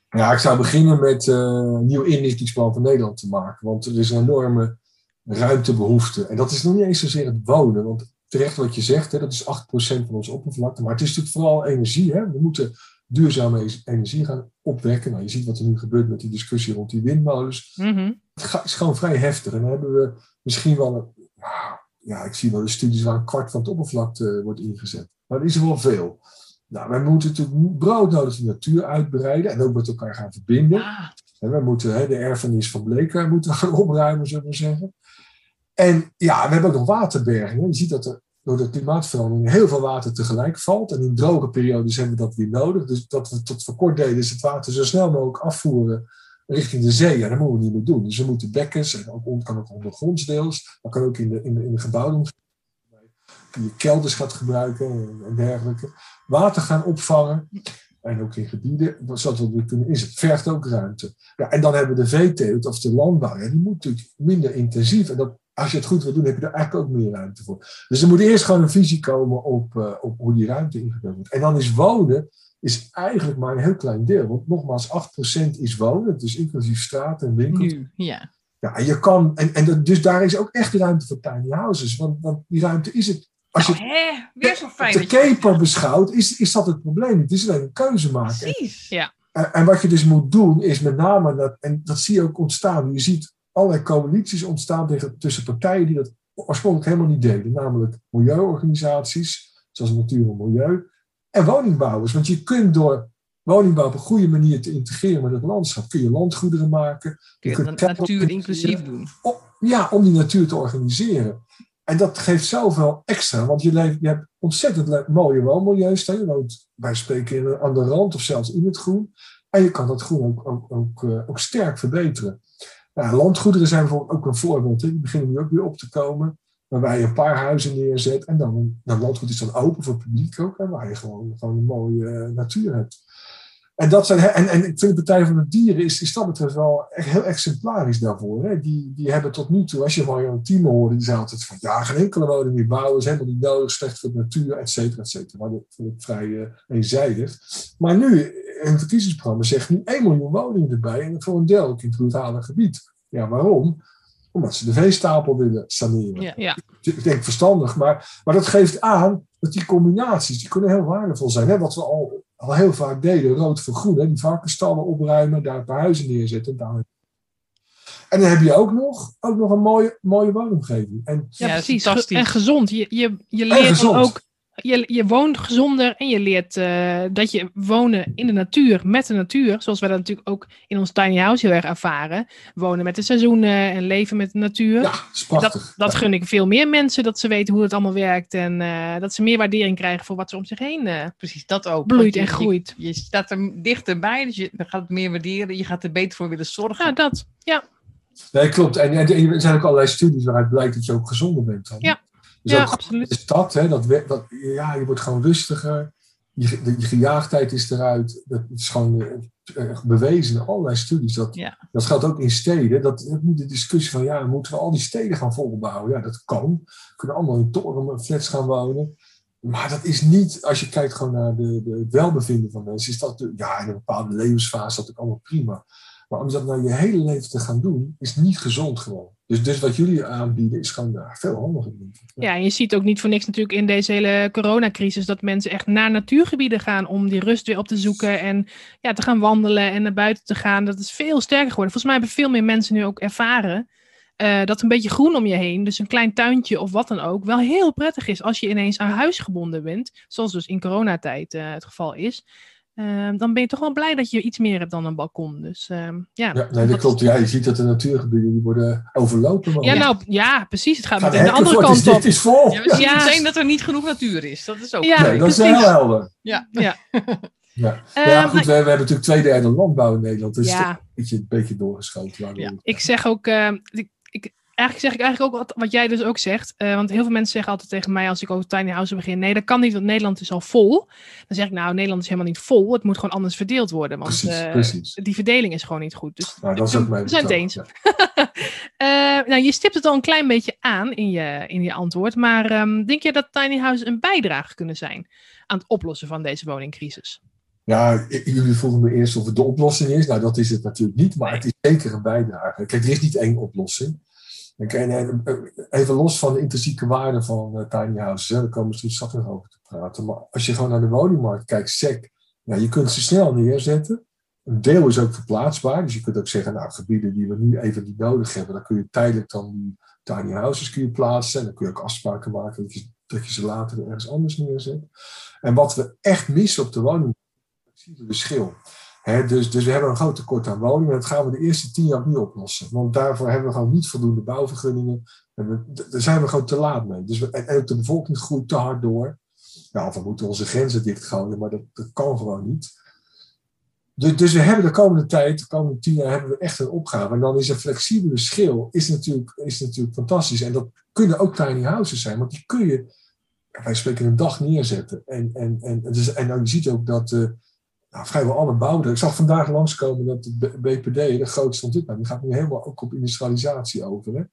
Ja, ik zou beginnen met eh, een nieuw inrichtingsplan van Nederland te maken. Want er is een enorme ruimtebehoefte. En dat is nog niet eens zozeer het wonen. Want terecht wat je zegt, hè, dat is 8% van onze oppervlakte. Maar het is natuurlijk vooral energie. Hè? We moeten duurzame e- energie gaan opwekken. Nou, je ziet wat er nu gebeurt met die discussie rond die windmolens.
Mhm.
Het is gewoon vrij heftig. En dan hebben we misschien wel, een, nou, ja, ik zie wel de studies waar een kwart van het oppervlakte eh, wordt ingezet. Maar dat is er wel veel. Nou, wij moeten natuurlijk broodnodig de natuur uitbreiden en ook met elkaar gaan verbinden.
Ah,
En we moeten hè, de erfenis van Bleker moeten (laughs) gaan opruimen, zullen we zeggen. En ja, we hebben ook nog waterbergingen. Je ziet dat er door de klimaatverandering heel veel water tegelijk valt. En in droge periodes hebben we dat weer nodig. Dus dat we tot voor kort deden is het water zo snel mogelijk afvoeren richting de zee. Ja, dat moeten we niet meer doen. Dus we moeten bekkens, en ook, kan ook ondergronds deels. Maar kan ook in de, in de, in de gebouwen. Je kelders gaat gebruiken en, dergelijke. Water gaan opvangen. En ook in gebieden, zodat we kunnen inzetten. Vergt ook ruimte. Ja, en dan hebben we de veeteelt of de landbouw. Ja, die moet natuurlijk minder intensief. En dat, als je het goed wil doen, heb je er eigenlijk ook meer ruimte voor. Dus er moet eerst gewoon een visie komen op, eh, op hoe die ruimte ingevuld wordt. En dan is wonen is eigenlijk maar een heel klein deel. Want nogmaals, 8% is wonen. Dus inclusief straten en winkels.
nu, ja.
Ja, en je kan, en, en dus daar is ook echt ruimte voor tiny houses. Want, want die ruimte is het. Als je
Nou, hè? Weer zo fijn.
de
je-
keper beschouwt, is, is dat het probleem. Het is alleen een keuze maken.
Precies.
Ja.
En, en wat je dus moet doen, is met name, dat, en dat zie je ook ontstaan. Je ziet allerlei coalities ontstaan tegen, tussen partijen die dat oorspronkelijk helemaal niet deden. Namelijk milieuorganisaties, zoals Natuur en Milieu, en woningbouwers. Want je kunt door woningbouw op een goede manier te integreren met het landschap, kun je landgoederen maken.
Kun je
kunt geld
natuur inclusief doen.
om, ja, om die natuur te organiseren. En dat geeft zoveel extra, want je, leeft, je hebt ontzettend mooie woonmilieus. Je woont bij spreken aan de rand of zelfs in het groen. En je kan dat groen ook, ook, ook, eh, ook sterk verbeteren. Nou, landgoederen zijn bijvoorbeeld ook een voorbeeld. Die beginnen nu ook weer op te komen. Waarbij je een paar huizen neerzet. En dan, nou, landgoed is dan open voor het publiek ook. En waar je gewoon, gewoon een mooie eh, natuur hebt. En, dat zijn, en, en ik vind de Partij van de Dieren is, is dat betreft wel echt heel exemplarisch daarvoor. Hè? Die, die hebben tot nu toe, als je een team hoorde, die zei altijd van ja, geen enkele woning meer bouwen, is helemaal niet nodig, slecht voor de natuur, et cetera, et cetera. Maar dat vind ik vrij uh, eenzijdig. Maar nu, het verkiezingsprogramma zegt nu 1 miljoen woningen erbij en voor een deel ook in het rurale gebied. Ja, waarom? Omdat ze de veestapel willen saneren.
Ja. ja.
Ik denk verstandig, maar, maar dat geeft aan dat die combinaties, die kunnen heel waardevol zijn. Hè? Wat we al al heel vaak deden, rood voor groen. Hè? Die varkenstallen opruimen, daar een paar huizen neerzetten. Daar. En dan heb je ook nog, ook nog een mooie, mooie woonomgeving. En,
ja, precies. En gezond. Je, je, je leert ook je, je woont gezonder en je leert uh, dat je wonen in de natuur, met de natuur, zoals wij dat natuurlijk ook in ons tiny house heel erg ervaren. Wonen met de seizoenen en leven met de natuur.
Ja, dat,
dat, dat gun ik veel meer mensen, dat ze weten hoe het allemaal werkt en uh, dat ze meer waardering krijgen voor wat er om zich heen uh,
Precies, dat ook.
bloeit en groeit.
Je, je, staat er dichterbij, dus je gaat het meer waarderen, je gaat er beter voor willen zorgen.
Ja, dat, ja.
Nee, klopt. En, en, er zijn ook allerlei studies waaruit blijkt dat je ook gezonder bent. Dan.
Ja.
Dus ja, absoluut. Stad, hè, dat, dat, ja, je wordt gewoon rustiger. Je, de, je gejaagdheid is eruit. Dat is gewoon uh, bewezen in allerlei studies. Dat,
ja.
dat geldt ook in steden. Dat de discussie van, ja, moeten we al die steden gaan volbouwen? Ja, dat kan. We kunnen allemaal in toren flats gaan wonen. Maar dat is niet, als je kijkt gewoon naar de, welbevinden van mensen, is dat, ja, in een bepaalde levensfase dat ook allemaal prima. Maar om dat nou je hele leven te gaan doen, is niet gezond gewoon. Dus, dus wat jullie aanbieden is gewoon ja, veel handiger.
Ja. en je ziet ook niet voor niks natuurlijk in deze hele coronacrisis dat mensen echt naar natuurgebieden gaan om die rust weer op te zoeken en ja, te gaan wandelen en naar buiten te gaan. Dat is veel sterker geworden. Volgens mij hebben veel meer mensen nu ook ervaren uh, dat een beetje groen om je heen, dus een klein tuintje of wat dan ook, wel heel prettig is als je ineens aan huis gebonden bent, zoals dus in coronatijd uh, het geval is. Uh, dan ben je toch wel blij dat je iets meer hebt dan een balkon. Dus, uh, ja,
ja, nee, dat klopt. Ja, je ziet dat de natuurgebieden die worden overlopen.
Ja, nou, ja, precies. Het gaat, gaat meteen de andere kant
op. Het is vol.
Ja, we zien ja. meteen dat er niet genoeg natuur is. Dat is ook
ja,
nee, dat is heel helder.
Ja. ja. (laughs)
Ja, uh, ja goed, we, we, hebben natuurlijk twee derde landbouw in Nederland. Dus ja. een beetje, een beetje doorgeschoten.
Ja. Ik zeg ook, uh, ik, ik, eigenlijk zeg ik eigenlijk ook wat, wat jij dus ook zegt. Uh, want heel veel mensen zeggen altijd tegen mij als ik over tiny house begin. Nee, dat kan niet, want Nederland is al vol. Dan zeg ik nou, Nederland is helemaal niet vol. Het moet gewoon anders verdeeld worden. Want
precies,
uh,
precies.
die verdeling is gewoon niet goed. Dus
nou, dat is ook mijn
we zijn het eens. Ja. uh, (laughs) nou, je stipt het al een klein beetje aan in je, in je antwoord. Maar um, denk je dat tiny houses een bijdrage kunnen zijn aan het oplossen van deze woningcrisis?
Ja, jullie vroegen me eerst of het de oplossing is. Nou, dat is het natuurlijk niet, maar het is zeker een bijdrage. Kijk, er is niet één oplossing. En even los van de intrinsieke waarde van uh, tiny houses, hè, daar komen we straks straks nog over te praten. Maar als je gewoon naar de woningmarkt kijkt, SEC, ja, je kunt ze snel neerzetten. Een deel is ook verplaatsbaar. Dus je kunt ook zeggen, nou, gebieden die we nu even niet nodig hebben, dan kun je tijdelijk dan tiny houses kun je plaatsen. En dan kun je ook afspraken maken dat je, dat je ze later ergens anders neerzet. En wat we echt missen op de woningmarkt, is het verschil. Dus, dus we hebben een groot tekort aan woningen. Dat gaan we de eerste tien jaar niet oplossen. Want daarvoor hebben we gewoon niet voldoende bouwvergunningen. En we, daar zijn we gewoon te laat mee. Dus we, en ook de bevolking groeit te hard door. Ja, of we moeten onze grenzen dichtgooien, maar dat, dat kan gewoon niet. Dus, we hebben de komende tijd, de komende tien jaar, hebben we echt een opgave. En dan is een flexibele schil is natuurlijk, is natuurlijk fantastisch. En dat kunnen ook tiny houses zijn, want die kun je, wij spreken, een dag neerzetten. En, en, en, dus, en dan, je ziet ook dat. Uh, nou, vrijwel alle bouwden. Ik zag vandaag langskomen dat de BPD, de grootste ontwikkelaar, die gaat nu helemaal ook op industrialisatie over. Hè?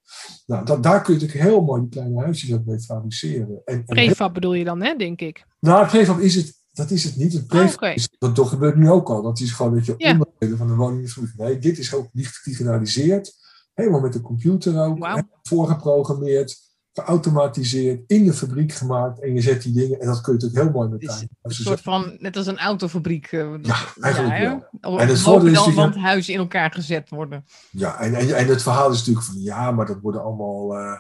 Nou, dat, daar kun je natuurlijk heel mooi die kleine huisjes ook mee fabriceren. En, en
prefab bedoel je dan, hè, denk ik?
Nou, prefab is het, dat is het niet. Het prefab oh, okay. is, dat, dat gebeurt nu ook al. Dat is gewoon dat je ja. onderdelen van de woning. Nee, dit is ook niet gedigitaliseerd. Helemaal met de computer ook.
Wow.
Voorgeprogrammeerd geautomatiseerd, in de fabriek gemaakt. En je zet die dingen, en dat kun je natuurlijk heel mooi met
Een soort van, net als een autofabriek. Uh,
ja, eigenlijk ja,
wel. En het voordeel is huizen in elkaar gezet worden.
Ja, en, en, en het verhaal is natuurlijk van, ja, maar dat worden allemaal... Uh,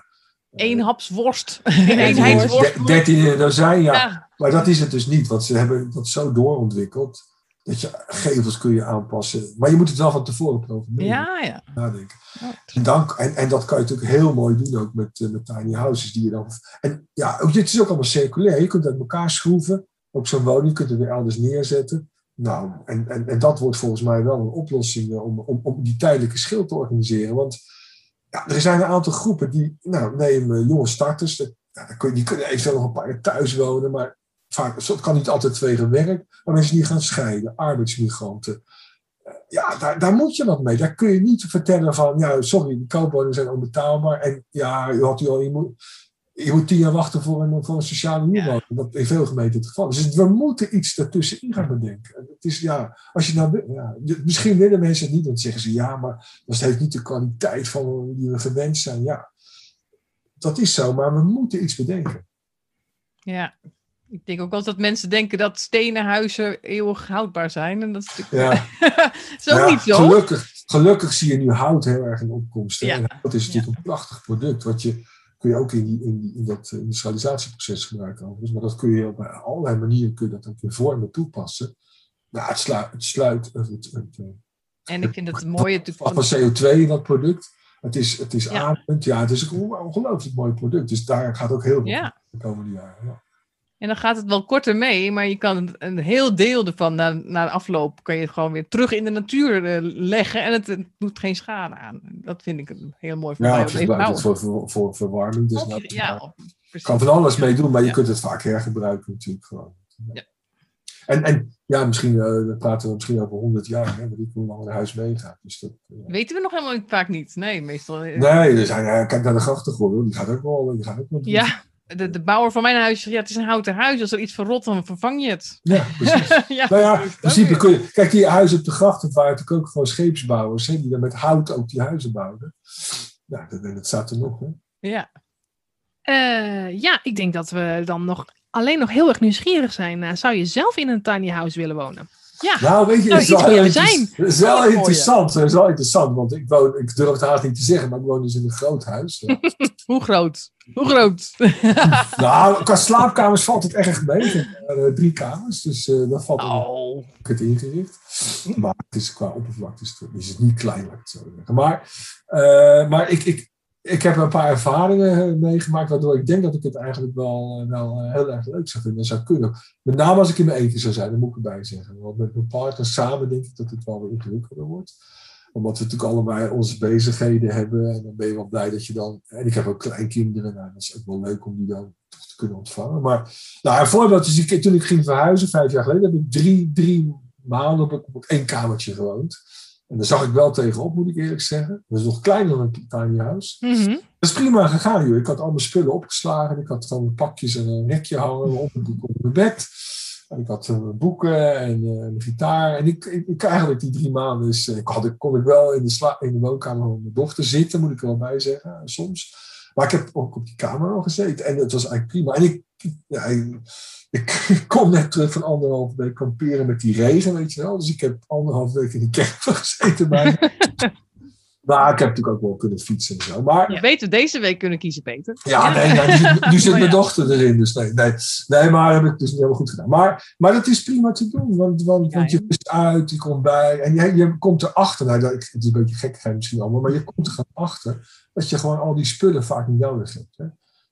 Eén haps worst. (laughs)
Eenheidsworst. Dertien in een dozijn, ja. ja. Maar dat is het dus niet, want ze hebben dat zo doorontwikkeld. Dat je gevels kun je aanpassen. Maar je moet het wel van tevoren programmeren.
Ja, ja.
Nadenken. En, dan, en, en dat kan je natuurlijk heel mooi doen ook met, uh, met tiny houses. Die je dan, en ja, dit is ook allemaal circulair. Je kunt het uit elkaar schroeven op zo'n woning. Je kunt het weer elders neerzetten. Nou, en, en, en dat wordt volgens mij wel een oplossing om, om, om die tijdelijke schil te organiseren. Want ja, er zijn een aantal groepen die, nou, neem jonge starters. Dat, die kunnen eventueel nog een paar jaar thuis wonen. Maar vaak, het kan niet altijd tegen werk, maar mensen die gaan scheiden, arbeidsmigranten. Eh, Ja, daar, daar moet je wat mee. Daar kun je niet vertellen van, ja, sorry, de koopwoningen zijn onbetaalbaar. En ja, u had u al, je moet, je moet tien jaar wachten voor een, voor een sociale huurwoning. Dat in veel gemeenten het geval is. Dus we moeten iets ertussenin gaan bedenken. Het is, ja, als je nou, ja, misschien willen mensen het niet, dan zeggen ze ja, maar dat heeft niet de kwaliteit van die we gewend zijn. Ja, dat is zo, maar we moeten iets bedenken.
Ja. Ik denk ook wel dat mensen denken dat stenen huizen eeuwig houdbaar zijn. En dat is natuurlijk
Ja. (laughs)
zo
Ja,
niet zo.
Gelukkig, gelukkig zie je nu hout heel erg in opkomst.
Ja.
En hout is natuurlijk een prachtig product. Wat je kun je ook in, die, in, die, in dat industrialisatieproces gebruiken. overigens. Maar dat kun je op allerlei manieren kun je dat ook in vormen toepassen. Nou, het sluit, het, sluit het, het, het, eh,
En ik vind het mooie
van CO2 in dat product. Het is, het is
Ja.
ademend. Ja, het is een ongelooflijk mooi product. Dus daar gaat ook heel veel
Ja.
de komende jaren. Ja.
En dan gaat het wel korter mee, maar je kan een heel deel ervan na, na de afloop kan je gewoon weer terug in de natuur eh, leggen en het, het doet geen schade aan. Dat vind ik een heel mooi
Ja,
van
of je gebruikt het voor, voor, voor verwarming. Dus nou,
je- ja,
kan van alles mee doen, maar je
Ja.
kunt het vaak hergebruiken natuurlijk gewoon.
Ja.
En, en ja, misschien eh, praten we misschien over 100 jaar, hè, weet ik hoe lang een huis meegaat. Dus dat, eh,
Weten we nog helemaal vaak niet. Nee, meestal.
nee, er zijn, kijk naar de grachtengordel, die gaat ook wel. Die gaat ook wel
Ja, de, de bouwer van mijn huis zegt, ja, het is een houten huis. Als er iets verrot, dan vervang je het.
ja, (laughs) precies.
ja,
Nou ja, in principe kun je. Kijk, die huizen op de grachten waren natuurlijk ook gewoon scheepsbouwers, hè, die dan met hout ook die huizen bouwden. Ja, dat, dat staat er nog. Hè.
Ja.
Eh, ja, ik denk dat we dan nog alleen nog heel erg nieuwsgierig zijn. naar zou je zelf in een tiny house willen wonen?
Ja.
Nou, weet je,
Nou,
het is wel
zijn.
Het is wel interessant. Het is wel interessant, want ik, woon, ik durf het haast niet te zeggen, maar ik woon dus in een groot huis. Ja. (laughs)
Hoe groot? Hoe groot? (laughs)
nou, qua slaapkamers valt het erg mee. Ik heb eh, drie kamers, dus eh, dat valt
oh.
het ingericht. Maar het is qua oppervlakte is het, niet klein, laat ik het zo zeggen. Maar, eh, maar ik, ik, ik heb een paar ervaringen eh, meegemaakt, waardoor ik denk dat ik het eigenlijk wel, eh, wel eh, heel erg leuk zou vinden en zou kunnen. Met name als ik in mijn eentje zou zijn, dat moet ik erbij zeggen. Want met mijn partner samen denk ik dat het wel weer ingewikkelder wordt. Omdat we natuurlijk allebei onze bezigheden hebben. En dan ben je wel blij dat je dan. En ik heb ook kleinkinderen. Nou, dat is ook wel leuk om die dan toch te kunnen ontvangen. Maar nou, een voorbeeld is, ik- toen ik ging verhuizen, vijf jaar geleden, heb ik drie, drie maanden op, op één kamertje gewoond. En daar zag ik wel tegenop, moet ik eerlijk zeggen. Dat is nog kleiner dan een tiny house.
Mhm.
Dat is prima gegaan, joh. Ik had al mijn spullen opgeslagen. Ik had gewoon pakjes en een rekje hangen op, op mijn bed. En ik had eh, boeken en eh, een gitaar. En ik, ik, ik eigenlijk die drie maanden is, eh, ik had, ik kon ik wel in de, sla, in de woonkamer van mijn dochter zitten, moet ik er wel bij zeggen, soms. Maar ik heb ook op die kamer al gezeten. En het was eigenlijk prima. En ik, ja, ik, ik (laughs) kom net terug van anderhalf week kamperen met die regen, weet je wel. Dus ik heb anderhalf week in die camper (laughs) gezeten bij (laughs) Maar ik heb natuurlijk ook wel kunnen fietsen en zo. Maar
Je weet we deze week kunnen kiezen, Peter.
ja, nee, nee, nu zit, nu zit
Maar
mijn
ja.
dochter erin. Dus nee, nee, nee, maar heb ik dus niet helemaal goed gedaan. Maar, maar dat is prima te doen. Want, want,
Ja,
want je
ja.
rust uit, je komt bij. En je, je komt erachter. Nou, dat, het is een beetje gekkigheid misschien allemaal. Maar je komt er gewoon achter dat je gewoon al die spullen vaak niet nodig hebt. Hè?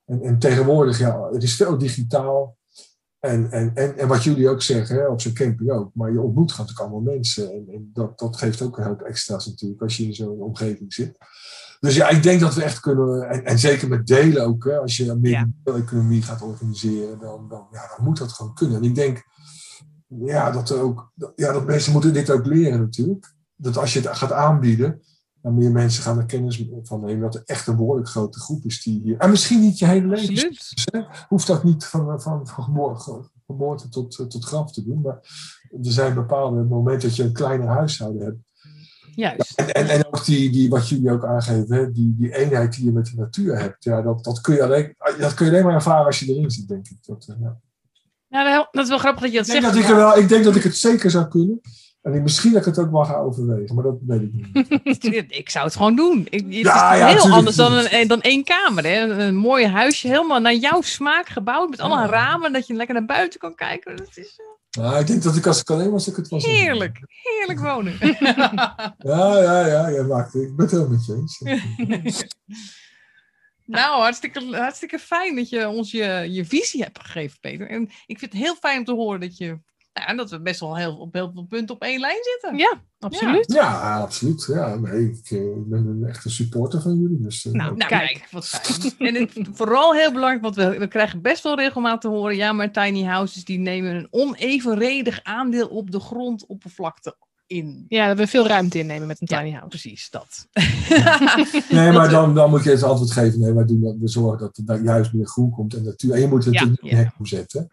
En, en tegenwoordig, ja, het is veel digitaal. En, en, en, en wat jullie ook zeggen, hè, op zo'n camping ook. Maar je ontmoet natuurlijk allemaal mensen. En, en dat, dat geeft ook een hoop extra's natuurlijk als je in zo'n omgeving zit. Dus ja, ik denk dat we echt kunnen, en, en zeker met delen ook, hè, als je meer
Ja.
economie gaat organiseren, dan, dan, ja, dan moet dat gewoon kunnen. En ik denk ja, dat, er ook, ja, dat mensen moeten dit ook leren natuurlijk. Dat als je het gaat aanbieden, dan meer mensen gaan er kennis van nemen dat er echt een behoorlijk grote groep is die hier. En misschien niet je hele leven. Hè. Hoeft dat niet van, van, van geboorte, geboorte tot, eh, tot graf te doen. Maar er zijn bepaalde momenten dat je een kleiner huishouden hebt.
Juist.
En, en, en ook die, die, wat jullie ook aangeven, hè, die, die eenheid die je met de natuur hebt. Ja, dat, dat, kun je alleen, dat kun je alleen maar ervaren als je erin zit, denk ik. Dat, eh, ja.
Wel- dat is wel grappig dat je dat
ik, denk
zegt.
dat ik, er wel, ik denk dat ik het zeker zou kunnen. En ik, misschien dat ik het ook wel ga overwegen, maar dat weet ik niet. (laughs)
Ik zou het gewoon doen. Ik, het is
Ja, ja,
heel
tuurlijk,
anders dan, een, dan één kamer. Hè? Een, een mooi huisje, helemaal naar jouw smaak gebouwd. Met alle
Ja.
ramen, dat je lekker naar buiten kan kijken. Dat is eh,
Nou, ik denk dat ik als ik alleen was, ik het was.
heerlijk. Heerlijk wonen. (laughs)
Ja, ja, ja, jij maakt, ik ben het heel met je eens. (laughs)
nou, hartstikke, hartstikke fijn dat je ons je, je visie hebt gegeven, Peter. En ik vind het heel fijn om te horen dat je Nou, en dat we best wel heel, op heel veel punten op één lijn zitten.
Ja, absoluut.
Ja, absoluut. Ja, nee, ik eh, ben een echte supporter van jullie. Dus, eh,
Nou,
Nou,
Kijk.
wat fijn. en het, vooral heel belangrijk, want we, we krijgen best wel regelmatig te horen, ja, maar tiny houses die nemen een onevenredig aandeel op de grondoppervlakte in.
Ja, dat we veel ruimte innemen met een
Ja,
tiny house.
Precies, dat. (laughs)
Nee, maar dan, dan moet je het antwoord geven. Nee, wij doen dat, we zorgen dat er daar juist meer groen komt. En, natuur. en je moet het
Ja,
ja.
in hek omzetten.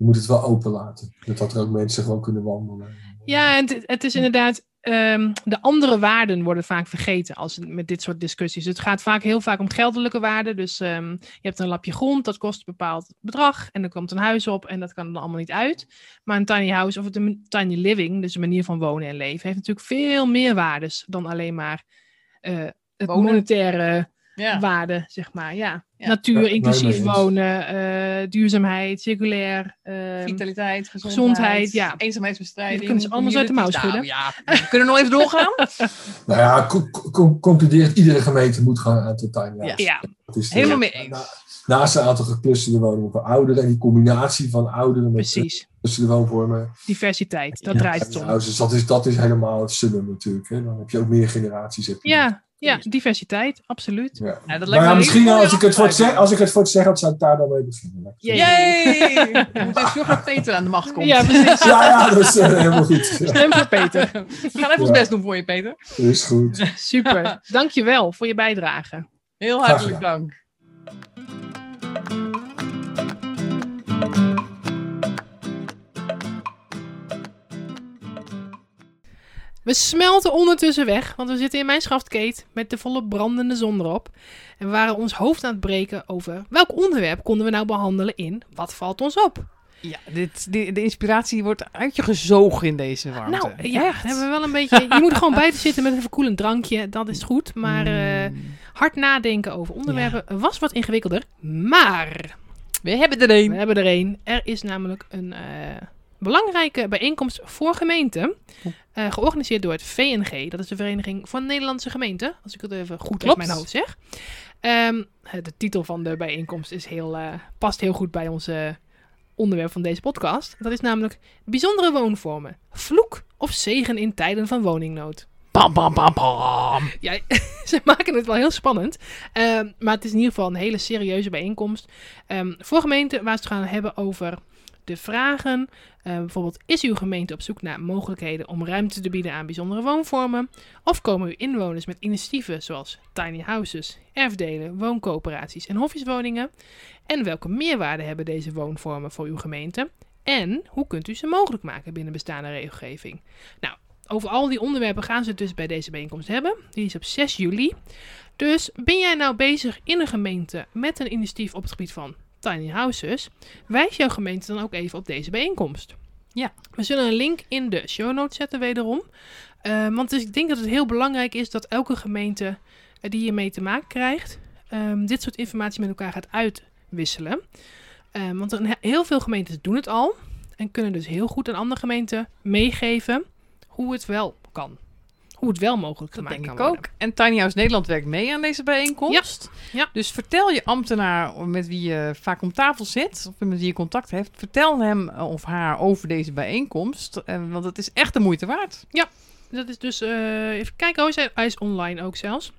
Je moet het wel open laten. Dat er ook mensen gewoon kunnen wandelen.
Ja, en het, het is inderdaad. ehm, de andere waarden worden vaak vergeten als met dit soort discussies. Het gaat vaak heel vaak om geldelijke waarden. Dus ehm, je hebt een lapje grond, dat kost een bepaald bedrag. En er komt een huis op en dat kan er dan allemaal niet uit. Maar een tiny house of een tiny living, dus een manier van wonen en leven, heeft natuurlijk veel meer waardes dan alleen maar eh, het
Wonen.
monetaire
Ja.
waarde, zeg maar. Ja.
Ja.
Natuur,
Ja,
inclusief wonen, eh, duurzaamheid, circulair. ehm,
Vitaliteit, gezondheid,
gezondheid, ja.
eenzaamheidsbestrijding.
Dat kunnen ze allemaal zo uit de mouw schudden.
Nou, ja, we kunnen nog even doorgaan. (laughs)
Nou ja, co- co- concludeert iedere gemeente moet gaan aan de house.
ja,
Dat is de-
Helemaal mee eens.
Na- Naast een aantal geclusterde woningen voor ouderen en die combinatie van ouderen met
precies.
geclusterde woonvormen.
Diversiteit, dat
Ja,
draait het om.
houses, dat, is, dat is helemaal het summum natuurlijk. Hè. Dan heb je ook meer generaties. Heb je.
Ja, ja, diversiteit, absoluut.
Ja.
Ja, dat lijkt
Maar
me
misschien als ik, het voor het als ik het voor het zeggen had, zou ik (laughs) daar dan mee beginnen. Zo
Yay.
even zorgen dat Peter aan de macht komt.
Ja, precies.
Ja, ja, dat is eh, helemaal goed. Ja, (laughs)
Stem voor Peter.
We gaan even ons best doen voor je, Peter.
is goed.
Super. Dankjewel voor je bijdrage.
Heel hartelijk dank.
We smelten ondertussen weg, want we zitten in mijn schaftkeet met de volle brandende zon erop. En we waren ons hoofd aan het breken over welk onderwerp konden we nou behandelen in Wat valt ons op?
Ja, dit, de, de inspiratie wordt uit je gezogen in deze warmte.
Nou, ja, hebben we wel een beetje. Je moet gewoon buiten zitten met een verkoelend drankje, dat is goed. Maar eh,
Mm.
hard nadenken over onderwerpen was wat ingewikkelder. Maar
we hebben er
We
een.
hebben er een. Er is namelijk een eh, belangrijke bijeenkomst voor gemeenten. eh, georganiseerd door het VNG. Dat is de Vereniging van Nederlandse Gemeenten. Als ik het even goed uit
Klopt.
mijn hoofd zeg. Ehm, de titel van de bijeenkomst is heel, eh, past heel goed bij ons eh, onderwerp van deze podcast. Dat is namelijk bijzondere woonvormen. Vloek of zegen in tijden van woningnood.
Bam, bam, bam, bam.
Ja, (laughs) ze maken het wel heel spannend. Ehm, maar het is in ieder geval een hele serieuze bijeenkomst. Ehm, voor gemeenten waar ze het gaan hebben over de vragen. eh, bijvoorbeeld, is uw gemeente op zoek naar mogelijkheden om ruimte te bieden aan bijzondere woonvormen? Of komen uw inwoners met initiatieven zoals tiny houses, erfdelen, wooncoöperaties en hofjeswoningen? En welke meerwaarde hebben deze woonvormen voor uw gemeente? En hoe kunt u ze mogelijk maken binnen bestaande regelgeving? Nou, over al die onderwerpen gaan ze het dus bij deze bijeenkomst hebben. Die is op 6 juli. Dus ben jij nou bezig in een gemeente met een initiatief op het gebied van tiny houses? Wijs jouw gemeente dan ook even op deze bijeenkomst.
Ja.
We zullen een link in de show notes zetten wederom. Eh, want dus ik denk dat het heel belangrijk is dat elke gemeente eh, die hiermee te maken krijgt, ehm, dit soort informatie met elkaar gaat uitwisselen. Ehm, want heel veel gemeentes doen het al en kunnen dus heel goed aan andere gemeenten meegeven hoe het wel kan. Hoe het wel mogelijk
Dat
gemaakt
denk ik
kan worden.
ook. En Tiny House Nederland werkt mee aan deze bijeenkomst.
Ja, ja.
Dus vertel je ambtenaar met wie je vaak om tafel zit, of met wie je contact heeft, vertel hem of haar over deze bijeenkomst. eh, Want het is echt de moeite waard.
Dat is dus, eh, even kijken, oh, hij is- online ook zelfs.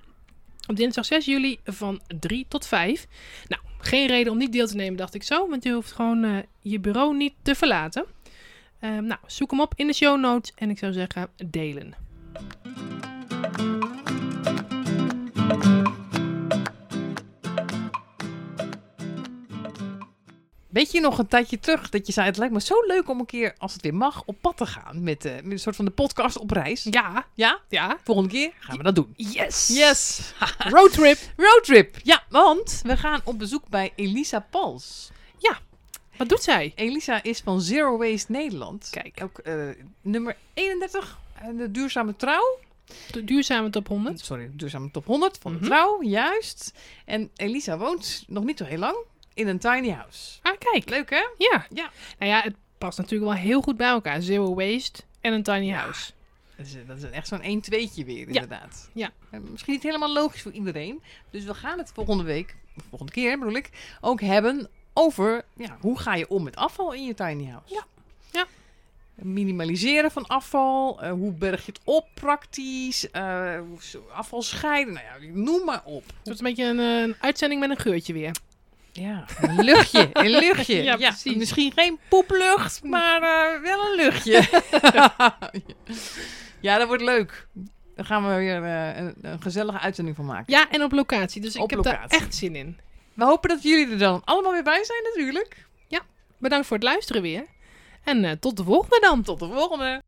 Op dinsdag 6 juli van 3 tot 5. Nou, geen reden om niet deel te nemen, dacht ik zo. Want je hoeft gewoon eh, je bureau niet te verlaten. Ehm, nou, zoek hem op in de show notes. En ik zou zeggen, delen.
Weet je nog een tijdje terug dat je zei: Het lijkt me zo leuk om een keer, als het weer mag, op pad te gaan. Met, eh, met een soort van de podcast op reis.
Ja,
Ja?
ja.
Volgende keer gaan we dat doen.
Yes!
Yes! (laughs)
Roadtrip.
Roadtrip. Ja, want we gaan op bezoek bij Elisa Pals.
Wat doet zij?
Elisa is van Zero Waste Nederland.
Kijk.
Ook eh, nummer 31, eh, de duurzame trouw.
De duurzame top 100.
Sorry, de duurzame top 100 van
Mhm.
de trouw, juist. En Elisa woont nog niet zo heel lang in een tiny house.
Ah, kijk.
Leuk hè?
Ja.
Ja.
Nou ja, het past natuurlijk wel heel goed bij elkaar. Zero waste en een tiny house.
Dat is, dat is echt zo'n 1-2'tje weer, inderdaad.
Ja.
Eh, Misschien niet helemaal logisch voor iedereen. Dus we gaan het volgende week, volgende keer bedoel ik, ook hebben over ja, hoe ga je om met afval in je tiny house.
Ja. Ja.
Minimaliseren van afval. eh, hoe berg je het op praktisch? eh, afval scheiden. Nou ja, noem maar op.
Het is een beetje een, eh, een uitzending met een geurtje weer.
Ja, een luchtje. Een luchtje. (laughs)
Ja.
Misschien geen poeplucht, maar wel een luchtje. (laughs) ja, dat wordt leuk. Daar gaan we weer een, een gezellige uitzending van maken.
Ja, en op locatie. Dus ik heb daar
locatie.
echt zin in.
We hopen dat jullie er dan allemaal weer bij zijn natuurlijk.
Bedankt voor het luisteren weer. En eh, tot de volgende dan.
Tot de volgende.